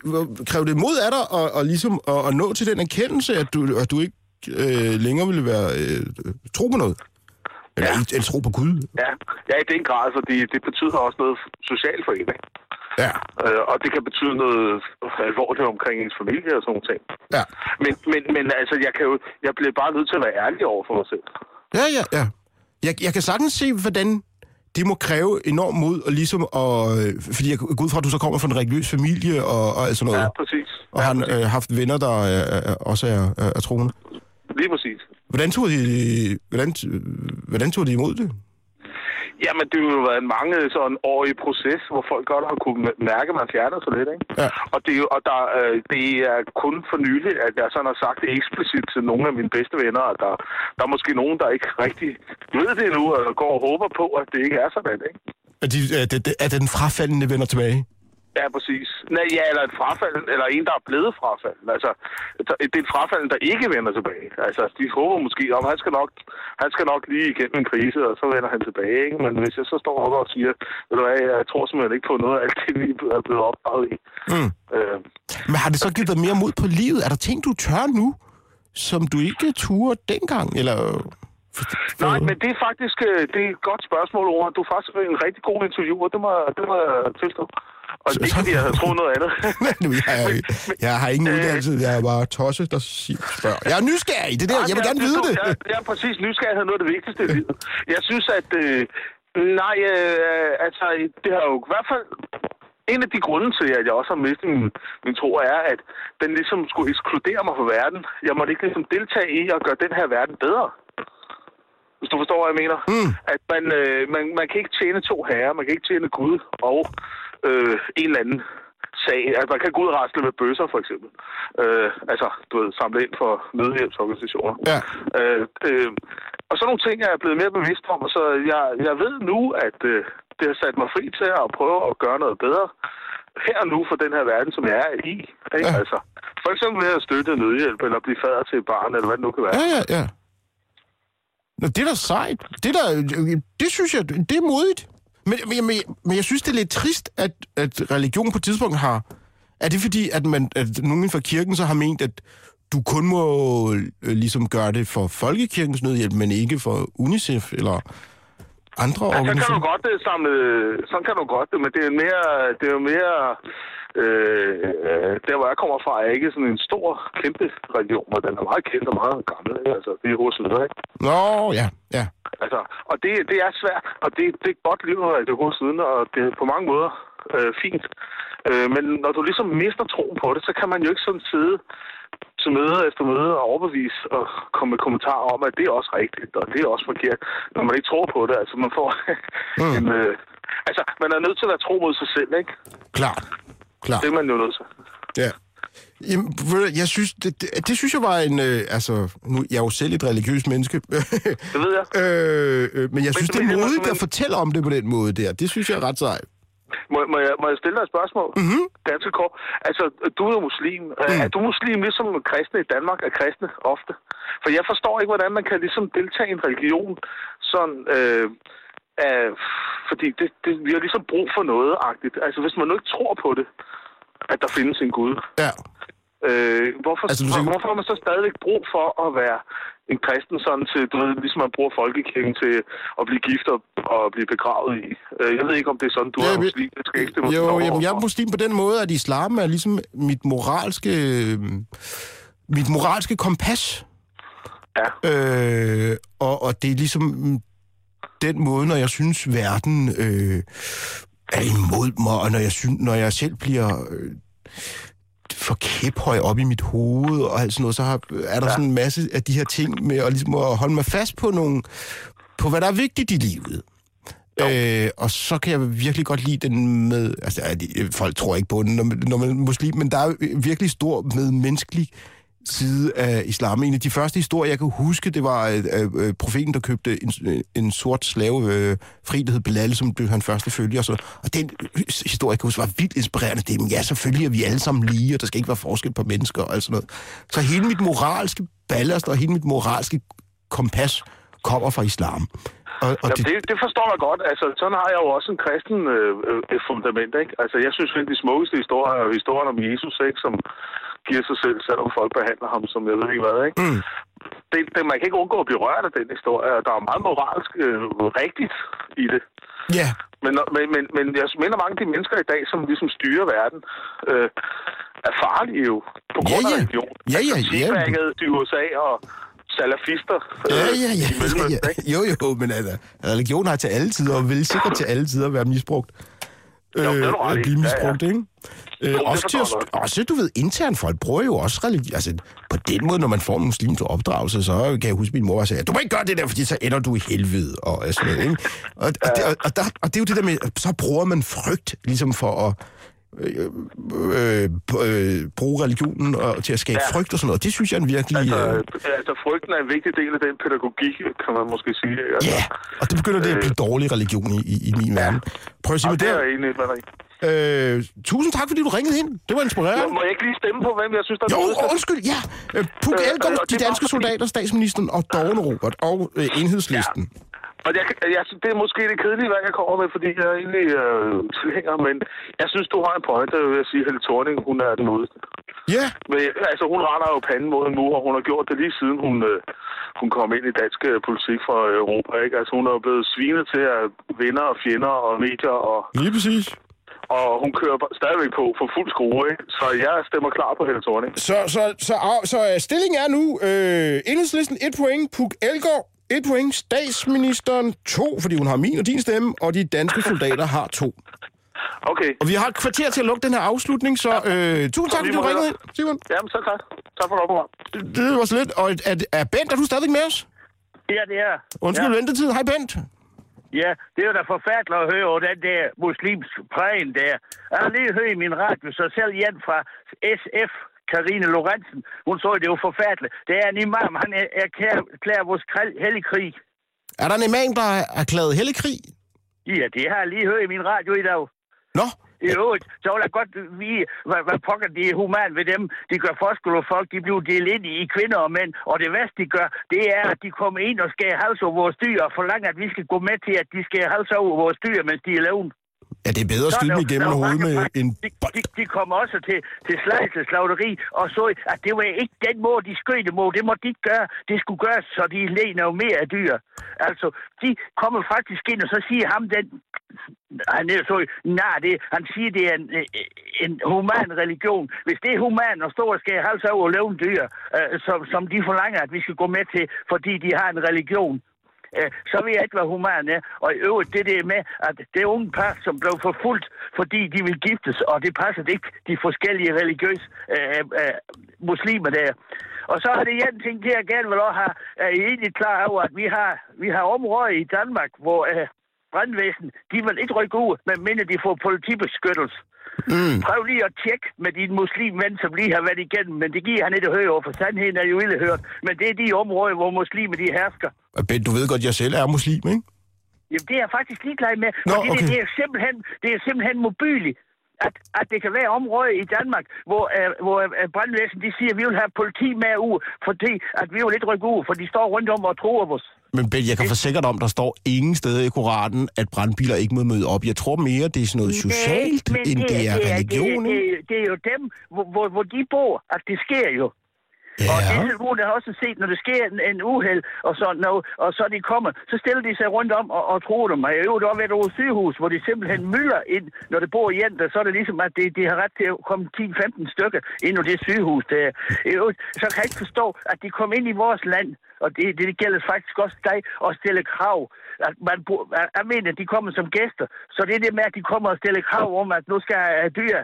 krævede det mod af dig at, og ligesom, at, at nå til den erkendelse, at du, at du ikke øh, længere ville være øh, tro på noget? Eller, ja. eller tro på Gud? Ja, ja, i den grad, fordi det betyder også noget socialt for en, ikke? Ja. Øh, og det kan betyde noget alvorligt omkring ens familie og sådan nogle ting. Ja. Men, men, men altså, jeg, kan jo, jeg bliver bare nødt til at være ærlig over for mig selv. Ja, ja, ja. Jeg, jeg kan sagtens se, hvordan det må kræve enormt mod, og ligesom at, øh, fordi jeg går ud fra, at du så kommer fra en religiøs familie og, og alt sådan noget, Ja, præcis. Og har øh, haft venner, der øh, øh, også er, er, er troende. Lige præcis. Hvordan tog de, hvordan, hvordan tog de imod det? Jamen, det har jo været en mange sådan årig proces, hvor folk godt har kunne mærke, at man fjerner sig lidt, ikke? Ja. Og, det, er og der, øh, det er kun for nylig, at jeg sådan har sagt det eksplicit til nogle af mine bedste venner, at der, der er måske nogen, der ikke rigtig ved det endnu, og går og håber på, at det ikke er sådan, ikke? At, de, at, at, at den frafaldende vender tilbage? Ja, præcis. Nej, ja, eller et frafald, eller en, der er blevet frafald. Altså, det er et frafald, der ikke vender tilbage. Altså, de håber måske om, han skal nok, han skal nok lige igennem en krise, og så vender han tilbage, ikke? Men hvis jeg så står op og siger, ved du hvad, jeg tror simpelthen ikke på noget af alt det, vi er blevet opdraget i. Mm. Øh, Men har det så givet dig mere mod på livet? Er der ting, du tør nu, som du ikke turde dengang? Eller... Nej, men det er faktisk øh, det er et godt spørgsmål, Ora. Du er faktisk en rigtig god interviewer, det må, det må jeg tilstå. Og det er ikke, fordi jeg havde troet noget andet. Nu, jeg, er, jeg har ingen uddannelse, jeg er bare tosse, der spørger. Jeg er nysgerrig, det der, jeg vil gerne vide det. Ja, ja, præcis. Nysgerrighed er noget af det vigtigste i livet. Jeg synes, at... Øh, nej, øh, altså, det har jo i hvert fald... En af de grunde til, at jeg også har mistet min, min tro, er, at den ligesom skulle ekskludere mig fra verden. Jeg måtte ikke ligesom deltage i at gøre den her verden bedre. Hvis du forstår, hvad jeg mener. Mm. At man, øh, man, man kan ikke tjene to herrer. Man kan ikke tjene Gud og øh, en eller anden sag. Altså, man kan gå ud og rasle med bøsser, for eksempel. Øh, altså, du ved, samle ind for nødhjælpsorganisationer. Ja. Øh, øh, og sådan nogle ting er jeg blevet mere bevidst om, og så jeg, jeg ved nu, at øh, det har sat mig fri til at prøve at gøre noget bedre her og nu for den her verden, som jeg er i. Ikke? Ja. Altså, for eksempel ved at støtte nødhjælp, eller blive fader til et barn, eller hvad det nu kan være. Ja, ja, ja. Nå, det er da sejt. Det, der, det synes jeg, det er modigt. Men, men, men, men jeg synes, det er lidt trist, at, at religion på et tidspunkt har... Er det fordi, at, man, at nogen fra kirken så har ment, at du kun må øh, ligesom gøre det for Folkekirkens nødhjælp, men ikke for UNICEF eller andre Ja, så kan du organisationer? godt det samle, sådan kan du godt det, men det er mere, det er mere, øh, der hvor jeg kommer fra, er ikke sådan en stor, kæmpe religion, og den er meget kendt og meget gammel, ikke? altså det er hos ikke? Nå, ja, ja. Altså, og det, det er svært, og det, det er godt liv, at det er hos siden, og det er på mange måder øh, fint. Øh, men når du ligesom mister troen på det, så kan man jo ikke sådan sidde til møde efter møde og overbevise og komme med kommentarer om, at det er også rigtigt, og det er også forkert, når man ikke tror på det. Altså, man får Mm. en, øh, altså, man er nødt til at være tro mod sig selv, ikke? Klart. Klart. Det er man jo nødt til. Ja. Jamen, jeg synes, det, det, det synes jeg var en... Øh, altså, nu jeg er jo selv et religiøst menneske. Det ved jeg. øh, øh, men jeg synes, Men- det er modigt men- at fortælle om det på den måde der. Det synes jeg er ret sejt. Må, må, jeg, må jeg stille dig et spørgsmål? Mhm. Ganske kort. Altså, du er jo muslim. Mm. Er du muslim ligesom kristne i Danmark er kristne ofte? For jeg forstår ikke, hvordan man kan ligesom deltage i en religion sådan... Øh, øh, fordi det, det, vi har ligesom brug for noget-agtigt. Altså, hvis man nu ikke tror på det, at der findes en Gud, Ja. øh, hvorfor, Altså, du tænker- hvorfor har man så stadigvæk brug for at være en kristen sådan til, du ved, ligesom man bruger folkekirken til at blive gift og, og blive begravet i? Øh, Jeg ved ikke, om det er sådan, du Ja, er men- muslim. Det skal jeg ikke stemme Jo, over jamen, jeg er muslim på den måde, at islam er ligesom mit moralske... Mit moralske kompas. Ja. Øh, og, og det er ligesom den måde, når jeg synes, verden øh, er imod mig, og når jeg, synes, når jeg selv bliver øh, for kæphøj op i mit hoved og alt sådan noget, så har, er der ja. sådan en masse af de her ting med at, ligesom at holde mig fast på nogle på hvad der er vigtigt i livet. Øh, og så kan jeg virkelig godt lide den med... Altså, folk tror ikke på den, når man, når man er muslim, men der er jo virkelig stor medmenneskelig side af islam. En af de første historier, jeg kan huske, det var øh, øh, profeten, der købte en, øh, en sort slave, øh, fri, der hed Bilal, som blev han første følger. Og, så, og den historie, jeg kan huske, var vildt inspirerende. Det, er, men ja, selvfølgelig er vi alle sammen lige, og der skal ikke være forskel på mennesker og alt sådan noget. Så hele mit moralske ballast og hele mit moralske kompas kommer fra islam. Og, og Jamen, det, det forstår jeg godt. Altså, sådan har jeg jo også en kristen øh, øh, fundament, ikke? Altså, jeg synes, at de smukkeste historier er historien om Jesus, ikke? Som giver sig selv, selvom folk behandler ham som jeg ved ikke hvad, ikke? Mm. Det, det, man kan ikke undgå at blive rørt af den historie, og der er meget moralsk øh, rigtigt i det. Ja, Men, men, men, men jeg mener mange af de mennesker i dag, som ligesom styrer verden, øh, er farlige jo, på grund Ja, af ja. religion. Ja, ja, altså, ja. Teabaget i USA og salafister øh, ja, ja, ja, i Mellemøsten, ja, ikke? ja. Jo, jo, men altså, religion har til alle tider, og vil sikkert til alle tider være misbrugt. Jo, i. blive Ja, ja. misbrugt, ikke? Øh, også, til at, også, du ved, intern folk bruger jo også religion. Altså, på den måde, når man får en muslim til opdragelse, så kan jeg huske, min mor sagde, du må ikke gøre det der, fordi så ender du i helvede, og noget, ikke? Og, og, det, og, og, der, og det er jo det der med, så bruger man frygt, ligesom for at øh, øh, øh, bruge religionen og, til at skabe Ja. frygt og sådan noget. Det synes jeg er en virkelig... Altså, Øh, altså, frygten er en vigtig del af den pædagogik, kan man måske sige. Altså, Ja, og det begynder det at blive dårlig religion i, i, i min verden. Prøv at sige og mig det er der. med dig i. Øh, tusind tak, fordi du ringede ind. Det var inspirerende. Må jeg ikke lige stemme på, hvem jeg synes, der er Jo, fedest? undskyld, ja. Øh, Puk Øh, Elgård, det de danske fordi- soldater, statsministeren og Dagen Robert og øh, enhedslisten. Og jeg, jeg, det er måske det kedelige, hvad jeg kommer med, fordi jeg er egentlig øh, tilhænger, men jeg synes, du har en pointe, vil jeg sige, Helle Thorning, hun er den modeste. Ja, Men, altså, hun render jo panden mod en mur, og hun har gjort det lige siden hun, øh, hun kom ind i dansk øh, politik fra Europa. Ikke? Altså, hun er jo blevet svinet til at venner og fjender og medier, og, lige præcis. og hun kører stadigvæk på for fuld skrue. Ikke? Så jeg stemmer klar på Helle Thorning. Så, så, så, så, så øh, stillingen er nu, øh, enhedslisten 1 point, Puk Elgård 1 point, statsministeren 2, fordi hun har min og din stemme, og de danske soldater har 2. Okay, Og vi har et kvarter til at lukke den her afslutning, så øh, tusind tak, fordi du ringede ind, Simon. jamen så tak. Tak for program. Det, det var så lidt. Og er, er Bent, er du stadig med os? Ja, det er. Undskyld ja. ventetid. Hej Bent. ja, det er jo da forfærdeligt at høre over den der muslims prægen der. Jeg har lige hørt i min radio, så selv Jan fra SF, Karine Lorentzen, hun så det jo forfærdeligt. Det er en imam, han er- erklærer vores hellig krig. Er der en imam, der er erklæret helligkrig? Ja, det har jeg lige hørt i min radio i dag. Nå, I øvrigt, så vil jeg godt vide, hvad, hvad pokker de er human ved dem. De gør forskel på folk, de bliver delt ind i kvinder og mænd. Og det værste, de gør, det er, at de kommer ind og skærer hals over vores dyr og forlanger, at vi skal gå med til, at de skærer hals over vores dyr, mens de er levende. Ja, det er bedre at skyde dem igennem hovedet med en de, bold. de, de kommer også til, til slagelse slaveri og så, at det var ikke den måde, de skød det mod. Det må de ikke gøre. Det skulle gøres, så de læner jo mere af dyr. Altså, de kommer faktisk ind, og så siger ham den... Han er så, nej, det, han siger, det er en, en human religion. Hvis det er human og skære hals over levende dyr, øh, som, som de forlanger, at vi skal gå med til, fordi de har en religion, øh, så ved jeg ikke, hvad human er. Og i øvrigt det der med, at det unge par, som blev forfulgt, fordi de vil giftes, og det passer ikke de forskellige religiøse øh, øh, muslimer der. Og så er det en ting til, jeg gerne vil også have, er I egentlig klar over, at vi har, vi har områder i Danmark, hvor øh, brandvæsen, de vil ikke rykke ud, medmindre de får politibeskyttelse. Mm. Prøv lige at tjekke med din muslimven, som lige har været igennem, men det giver han ikke høre over, for sandheden er jo ille hørt. Men det er de områder, hvor muslimer de hersker. Og Bent, du ved godt, at jeg selv er muslim, ikke? Jamen, det er jeg faktisk ligeglad med. Nå, fordi okay. det, det, er simpelthen, det er simpelthen mobiligt. At, at det kan være områder i Danmark, hvor, uh, hvor uh, brandvæsen de siger, at vi vil have politi med ud, fordi at vi vil ikke rykke ud, for de står rundt om og tror os. Men Bent, jeg kan forsikre dig om, der står ingen steder i Koranen, at brandbiler ikke må møde op. Jeg tror mere, det er sådan noget socialt, Men end det er religion, det, det, det er jo dem, hvor, hvor, hvor de bor, at det sker jo. Ja. Og SLU'en har også set, når der sker en, en uheld, og så, når, og så de kommer, så stiller de sig rundt om og, og tror dem. Og jeg jo også været over sygehus, hvor de simpelthen mylder ind, når det bor hjem, der, så er det ligesom, at de, de har ret til at komme 10-15 stykker ind i det sygehus der. Jo, Så kan jeg ikke forstå, at de kom ind i vores land, og det, det, gælder faktisk også dig, og stille krav. At man, at- jeg mener, at de kommer som gæster. Så det er det med, at de kommer og stiller krav om, at nu skal dyr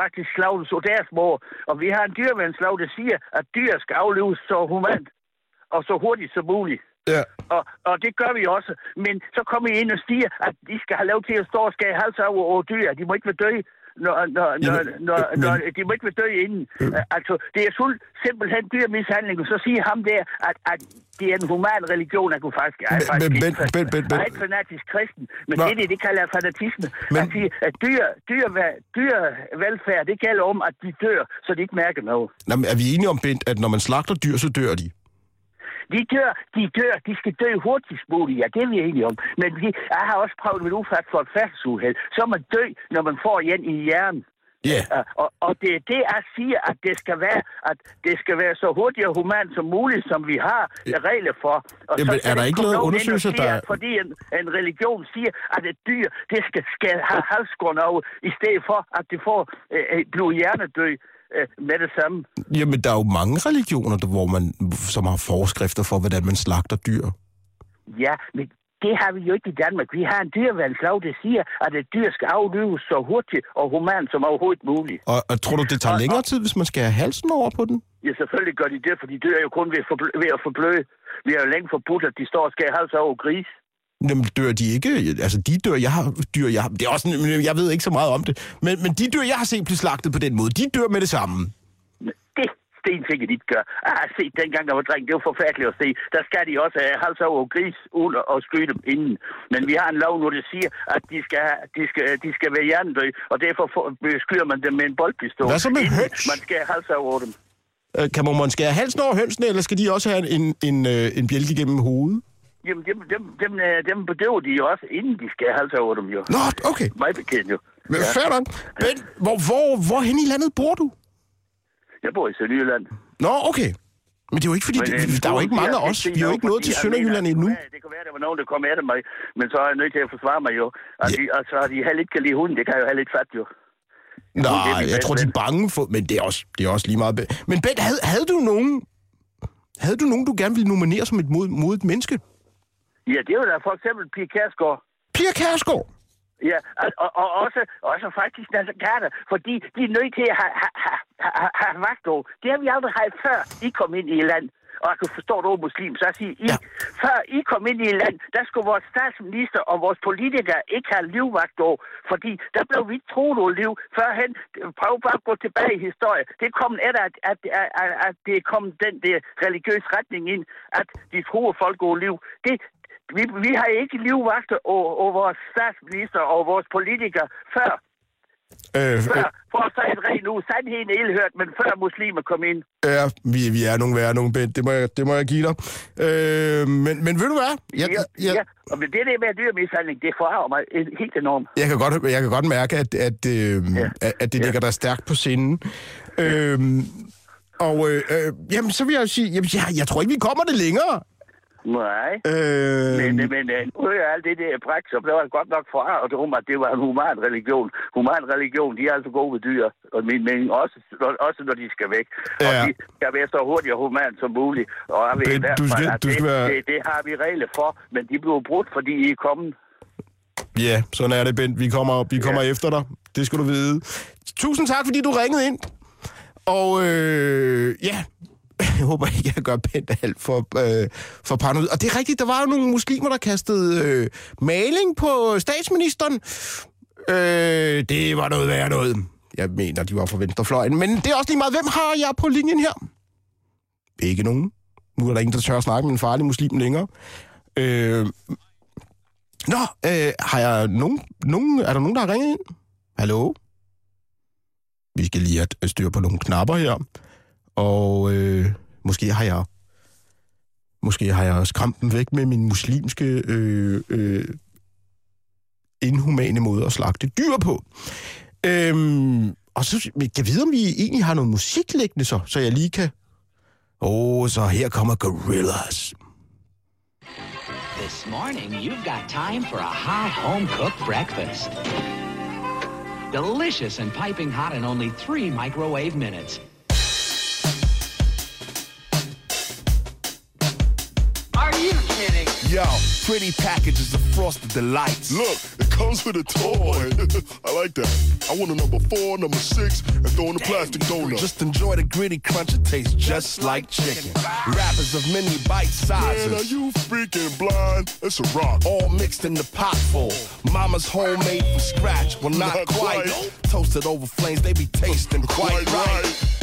faktisk slagtes på deres mor. Og vi har en dyreværnslov, der siger, at dyr skal afleves så humant og så hurtigt som muligt. Ja. Og, og det gør vi også. Men så kommer I ind og siger, at de skal have lov til at stå og skære hals af over dyr. De må ikke være døde. Når, når, når, Jamen, når, men- når, de må ikke være døde inden. Altså, det er fuld, simpelthen dyrmishandling. Og så siger ham der, at, at det er en human religion, jeg kunne faktisk... Er Men- faktisk men- men- men- men- er ikke fanatisk kristen, men Nå. det, det, det kalder jeg fanatisme. Men- Men, at, sige, at dyr, dyr, dyrvelfærd, det gælder om, at de dør, så de ikke mærker noget. Nå, men er vi enige om, Bent, at når man slagter dyr, så dør de? De dør, de dør, de skal dø hurtigst muligt, ja, det er vi enige om. Men de, jeg har også prøvet med ufærd for et færdsuheld. Så man dø, når man får igen i hjernen. Ja. Uh, og, og det er det, jeg siger, at det skal være, at det skal være så hurtigt og humant som muligt, som vi har regler for. Og Jamen, skal er der ikke noget undersøgelser, der- at Fordi en, en religion siger, at et dyr, det skal, skal have halsskårene over, i stedet for, at det får øh, blive hjernedød øh, med det samme. Jamen, der er jo mange religioner, der- hvor man, som har forskrifter for, hvordan man slagter dyr. Ja, men det har vi jo ikke i Danmark. Vi har en dyreværnslov, der siger, at et dyr skal aflives så hurtigt og humant som overhovedet muligt. Og, og tror du, det tager Og- længere tid, hvis man skal have halsen over på den? Ja, selvfølgelig gør de det, for de dør jo kun ved, forblø- ved at forbløde. Vi har jo længe forbudt, at de står og skal hals over gris. Jamen, dør de ikke? Altså, de dør, jeg har dyr, jeg har, det er også, en- jeg ved ikke så meget om det, men, men de dyr, jeg har set blive slagtet på den måde, de dør med det samme. Det stensikkert de gør. Jeg har set dengang, jeg var dreng. Det var forfærdeligt at se. Der skal de også have hals over gris at- at skyde dem inden. Men vi har en lov nu, der siger, at de skal, de skal, de skal være hjernedøde, og derfor skyder man dem med en boldpistol. Hvad så med høns? Man skal have hals over dem. Øh, Kan man, man skære halsen over hønsene, eller skal de også have en, en, øh, en bjælke gennem hovedet? Jamen, dem, dem, dem, øh, dem bedøver de jo også, inden de skal have hals over dem, jo. Nå, okay. Mig bekendt, jo. Men, ja. Fair nok. Men hvor, hvor, hvor hen i landet bor du? Jeg bor i Sønderjylland. Nå, okay. Men det er jo ikke, fordi Men, det, øh, der er jo ikke mange af os. kan Vi er jo ikke nået til Sønderjylland endnu. Det kunne, være, være, der var nogen, der kom efter mig, men så er jeg nødt til at forsvare mig jo. Og, Ja. de, og så har de heller ikke kan lide hunden, det kan jeg jo heller ikke fatte jo. Nej, jeg tror, de bedste er bange for... Men det er også, det er også lige meget... Men Ben, havde, havde du nogen... Havde du nogen, du gerne ville nominere som et mod, modigt menneske? Ja, det er jo da for eksempel Pia Kærsgaard. Pia Kærsgaard. Ja, og, og, og også, også faktisk Nasser Carter, fordi de er nødt til at have, have, have, have, have over. Det har vi aldrig haft før, I kom ind i et land. Og jeg kan forstå, at du er muslim, så jeg siger, I, Ja. før I kom ind i et land, der skulle vores statsminister og vores politikere ikke have livvagt over, fordi der blev vi troet over liv. Førhen, prøv bare at gå tilbage i historien. Det kom efter, at, at, at, at, at det kom den der religiøse retning ind, at de troede folk over liv. Det, vi, vi har ikke livvagter over, over vores statsminister og vores politikere før. Øh, øh, før for at sige rent nu, sandheden er hørt, men før muslimer kom ind. ja, vi, vi er nogle værre, nogle Ben. Det må jeg, det må jeg give dig. Øh, men, men ved du hvad? Jeg, Ja, jeg, ja. Og men det der med dyrmishandling, det forarver mig helt enormt. jeg, kan, godt, jeg kan godt mærke, at, at, øh, Ja. at, at det Ja. ligger dig stærkt på sinden. Øh, og øh, øh, jamen, så vil jeg sige, jamen, jeg, jeg tror ikke, vi kommer det længere. Nej. Øh, Men, men øh, nu hører alt det der praksis, og det var godt nok forarvet om, at det var en human religion. Human religion, de er altså gode ved dyr, og min mening også, også når de skal væk. Og Ja. de skal være så hurtigt og human som muligt. Og jeg ved hvert du skal- du det, skal være- det, det, har vi regler for, men de blev brudt, fordi I er kommet. Ja, sådan er det, Bent. Vi kommer, vi kommer Ja. efter dig. Det skal du vide. Tusind tak, fordi du ringede ind. Og øh, ja, jeg håber ikke, jeg gør pænt alt for, øh, for paranoid. Og det er rigtigt, der var jo nogle muslimer, der kastede øh, maling på statsministeren. Øh, det var noget værd noget. Jeg mener, de var fra venstrefløjen. Men det er også lige meget. Hvem har jeg på linjen her? Ikke nogen. Nu er der ingen, der tør at snakke med en farlig muslim længere. Øh, Nå, øh, har jeg nogen, nogen, er der nogen, der har ringet ind? Hallo? Vi skal lige have styr på nogle knapper her. Og øh, måske har jeg måske har jeg skræmt dem væk med min muslimske øh, øh, inhumane måde at slagte dyr på. Øhm, og så kan vide, om vi egentlig har noget musik liggende så, så jeg lige kan Oh, så her kommer Gorillas. This morning, you've got time for a hot home cooked breakfast. Delicious and piping hot in only three microwave minutes. Yo, pretty packages of frosted delights. Look, it comes with a toy. I like that. I want a number four, number six, and throw in a plastic donut. Just enjoy the gritty crunch. It tastes just like chicken. Wrappers of many bite sizes. Man, are you freaking blind? It's a rock. All mixed in the pot full. Mama's homemade from scratch. Well, not, Not quite. quite. Toasted over flames, they be tasting quite, Quite right. right.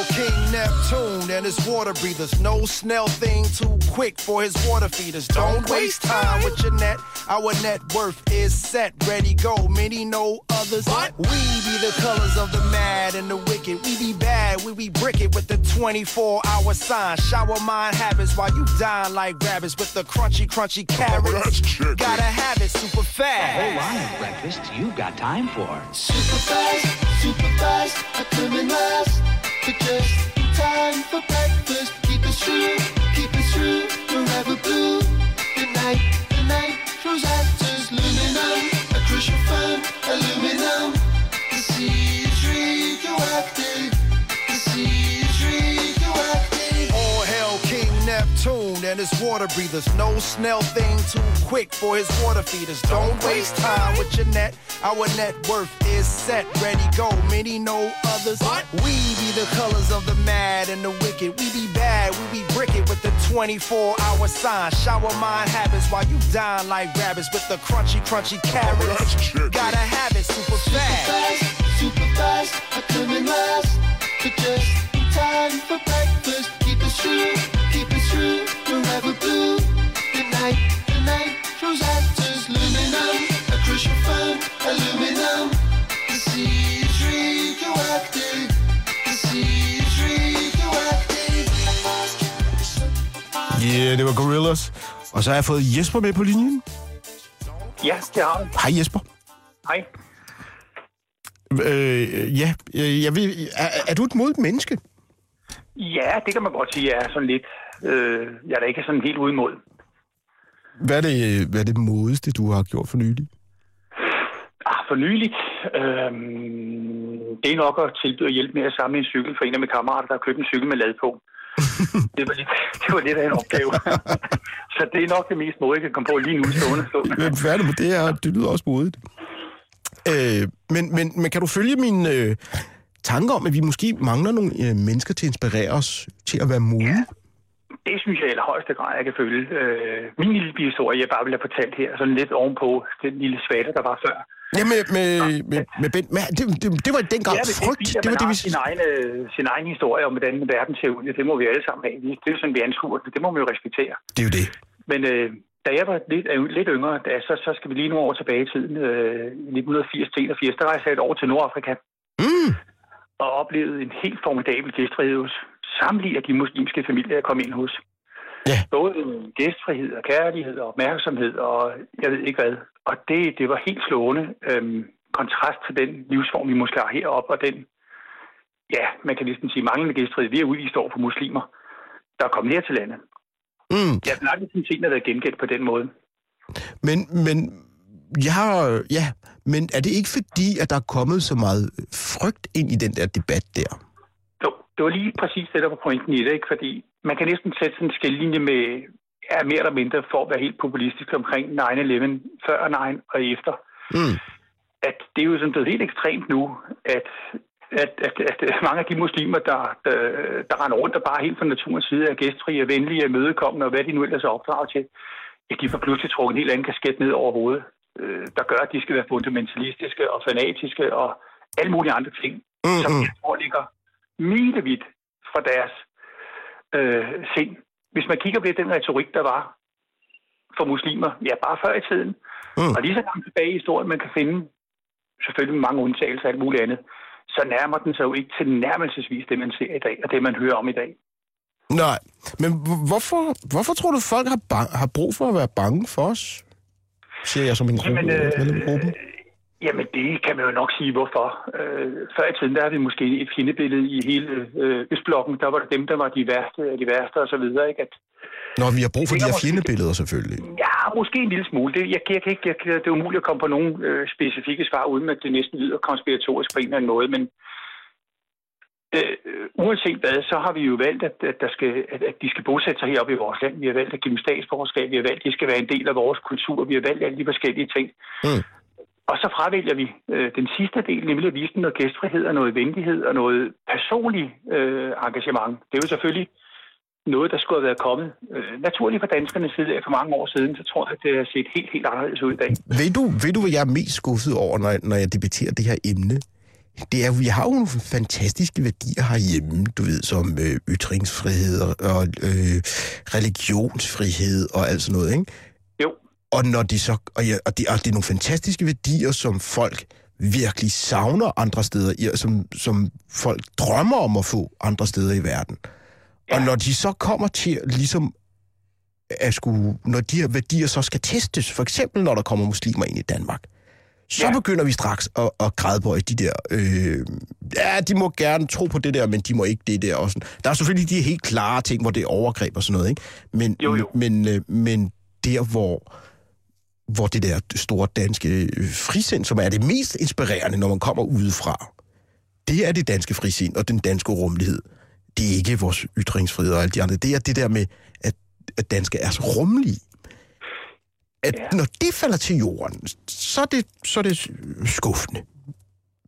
All hail King Neptune and his water breathers. No snail thing too quick for his water feeders. Don't waste time with your net. Our net worth is set, ready, go. Many know others. We be the colors of the mad and the wicked. We be bad, we be brick it with the 24 hour sign. Shower mind habits while you dine like rabbits with the crunchy, crunchy carrots. that's. Gotta have it super A whole fast. line of breakfast you've got time for. Super fast, super fast, I come in just time for breakfast. Keep it true, keep it true, forever blue. The night, the night, throws His water breathers. No snail thing too quick for his water feeders. Don't waste time with your net. Our net worth is set, ready, go. Many know others. We be the colors of the mad and the wicked. We be bad, we be brick it with the 24 hour sign. Shower mind habits while you dine like rabbits with the crunchy, crunchy oh, carrots. that's chicken. Gotta have it super fast. fast, super fast, I come in last. But just in time for breakfast. Keep it true, keep it true, yeah, det var Gorillas. Og så har jeg fået Jesper med på linjen. Ja, det har du. Hej Jesper. Hej. Øh, ja, øh, jeg vil, er, er du et modigt menneske? Ja, det kan man godt sige, jeg er sådan lidt... Øh, jeg er da ikke sådan helt uden mod. Hvad er, det, hvad er det modeste, du har gjort for nylig? Ah, for nyligt, øh, det er nok at tilbyde at hjælpe med at samle en cykel for en af mine kammerater, der har købt en cykel med lad på. det, var lidt, det var lidt af en opgave. Så det er nok det mest modige, jeg kan komme på lige nu stående. Hvem færdig med det her? Det lyder også modigt. Øh, men, men, men kan du følge mine øh, tanker om, at vi måske mangler nogle øh, mennesker til at inspirere os til at være modige? Det synes jeg i allerhøjeste grad, jeg kan følge. Øh, min lille historie, jeg bare vil have fortalt her, sådan lidt ovenpå den lille svatte, der var før. Ja, med, med, med, med Ben. Men det, det, det var dengang Ja, men frygt. Det, Det var det, vi... sin, egen, øh, sin egen historie om, hvordan verden ser ud. Det må vi alle sammen have. Det er jo sådan, vi anskuer det. Det må man jo respektere. Det er jo det. Men øh, da jeg var lidt, øh, lidt yngre, da, så, så skal vi lige nogle år tilbage i tiden. Øh, 1980-81, der rejste jeg et år til Nordafrika. Mm. Og oplevede en helt formidabel gæstfrihed hos samtlige af de muslimske familier, jeg kom ind hos. Ja. Både gæstfrihed og kærlighed og opmærksomhed og jeg ved ikke hvad. Og det, det var helt slående øhm, kontrast til den livsform, vi måske har heroppe, og den, ja, man kan næsten sige manglende gæstfrihed, vi har udvist over for muslimer, der er kommet her til landet. Mm. Jeg har aldrig sådan set været gengældt på den måde. Men, men jeg har... Ja, men er det ikke fordi, at der er kommet så meget frygt ind i den der debat der? Jo, det var lige præcis det, der var pointen i det, ikke? Fordi man kan næsten sætte sådan en skillelinje med, ja, mere eller mindre for at være helt populistisk omkring 9-11, før 9 og efter. Mm. At det er jo sådan blevet helt ekstremt nu, at, at, at, at mange af de muslimer, der, der, der render rundt og bare helt fra naturens side er gæstfrie og venlige og mødekommende, og hvad de nu ellers er opdraget til, ja, de får pludselig trukket en helt anden kasket ned over hovedet, øh, der gør, at de skal være fundamentalistiske og fanatiske og alle mulige andre ting, Mm, som mm. jeg tror ligger milevidt fra deres øh, sind. Hvis man kigger på den retorik, der var for muslimer, ja, bare før i tiden, Mm. og lige så langt tilbage i historien, man kan finde, selvfølgelig mange undtagelser og alt muligt andet, så nærmer den sig jo ikke til nærmelsesvis det, man ser i dag, og det, man hører om i dag. Nej, men hvor- hvorfor, hvorfor tror du, folk har, har brug for at være bange for os? Siger jeg som en gruppe, Jamen, øh. Jamen, det kan man jo nok sige, hvorfor. Øh, før i tiden, der har vi måske et fjendebillede i hele øh, Østblokken. Der var det dem, der var de værste af de værste og så videre, ikke? At, Når vi har brug for de her er fjendebilleder, selvfølgelig. ja, måske en lille smule. Det, jeg, jeg jeg, kan- det er umuligt at komme på nogle øh, specifikke svar, uden at det næsten lyder konspiratorisk på en eller anden måde, men øh, uanset hvad, så har vi jo valgt, at, at, der skal, at, at de skal bosætte sig heroppe i vores land. Vi har valgt at give dem statsborgerskab. Vi har valgt, at de skal være en del af vores kultur. Vi har valgt alle de forskellige ting. Mm. Og så fravælger vi øh, den sidste del, nemlig at vise dem noget gæstfrihed og noget venlighed og noget personligt øh, engagement. Det er jo selvfølgelig noget, der skulle have været kommet øh, naturligt fra danskernes side for mange år siden, så tror jeg, at det har set helt, helt anderledes ud i dag. Ved du, ved du, hvad jeg er mest skuffet over, når, når jeg debatterer det her emne? Det er, vi har jo nogle fantastiske værdier herhjemme, du ved, som øh, ytringsfrihed og, og øh, religionsfrihed og alt sådan noget, ikke? Og, når de så, og, ja, og, det, og det er nogle fantastiske værdier, som folk virkelig savner andre steder, i, som, som folk drømmer om at få andre steder i verden. Ja. Og når de så kommer til ligesom at skulle, når de her værdier så skal testes, for eksempel når der kommer muslimer ind i Danmark, så ja. begynder vi straks at, at grædbøje de der, øh, ja, de må gerne tro på det der, men de må ikke det der. Og sådan. Der er selvfølgelig de helt klare ting, hvor det er overgreb og sådan noget, ikke? Men, Jo, jo. men, øh, men der, hvor, hvor det der store danske øh, frisind, som er det mest inspirerende, når man kommer udefra, det er det danske frisind og den danske rummelighed. Det er ikke vores ytringsfrihed og alt de andre. Det er det der med, at, at danske er så rummelige. At ja. når det falder til jorden, så er det, så er det skuffende,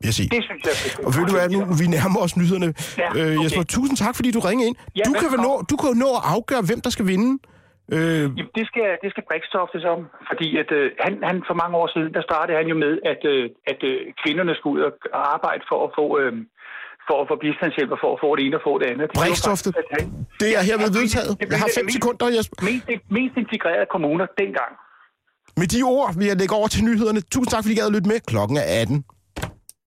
vil jeg sige. Det synes jeg. Og ved du hvad, nu vi nærmer os nyhederne. Ja, øh, okay. Jesper, tusind tak, fordi du ringede ind. Ja, du, kan nå, du kan nå at afgøre, hvem der skal vinde. Øh, Jamen, det skal, det skal Brikstoftes om, fordi at, øh, han, han for mange år siden, der startede han jo med, at, øh, at øh, kvinderne skulle ud og arbejde for at få, øh, for at få bistandshjælp og for at få det ene og få det andet. Brikstofte, det er herved vedtaget. Jeg har fem mest- sekunder, Jesper. Mest, mest integrerede kommuner dengang. Med de ord vil jeg lægge over til nyhederne. Tusind tak, fordi I gad at lytte med. Klokken er 18.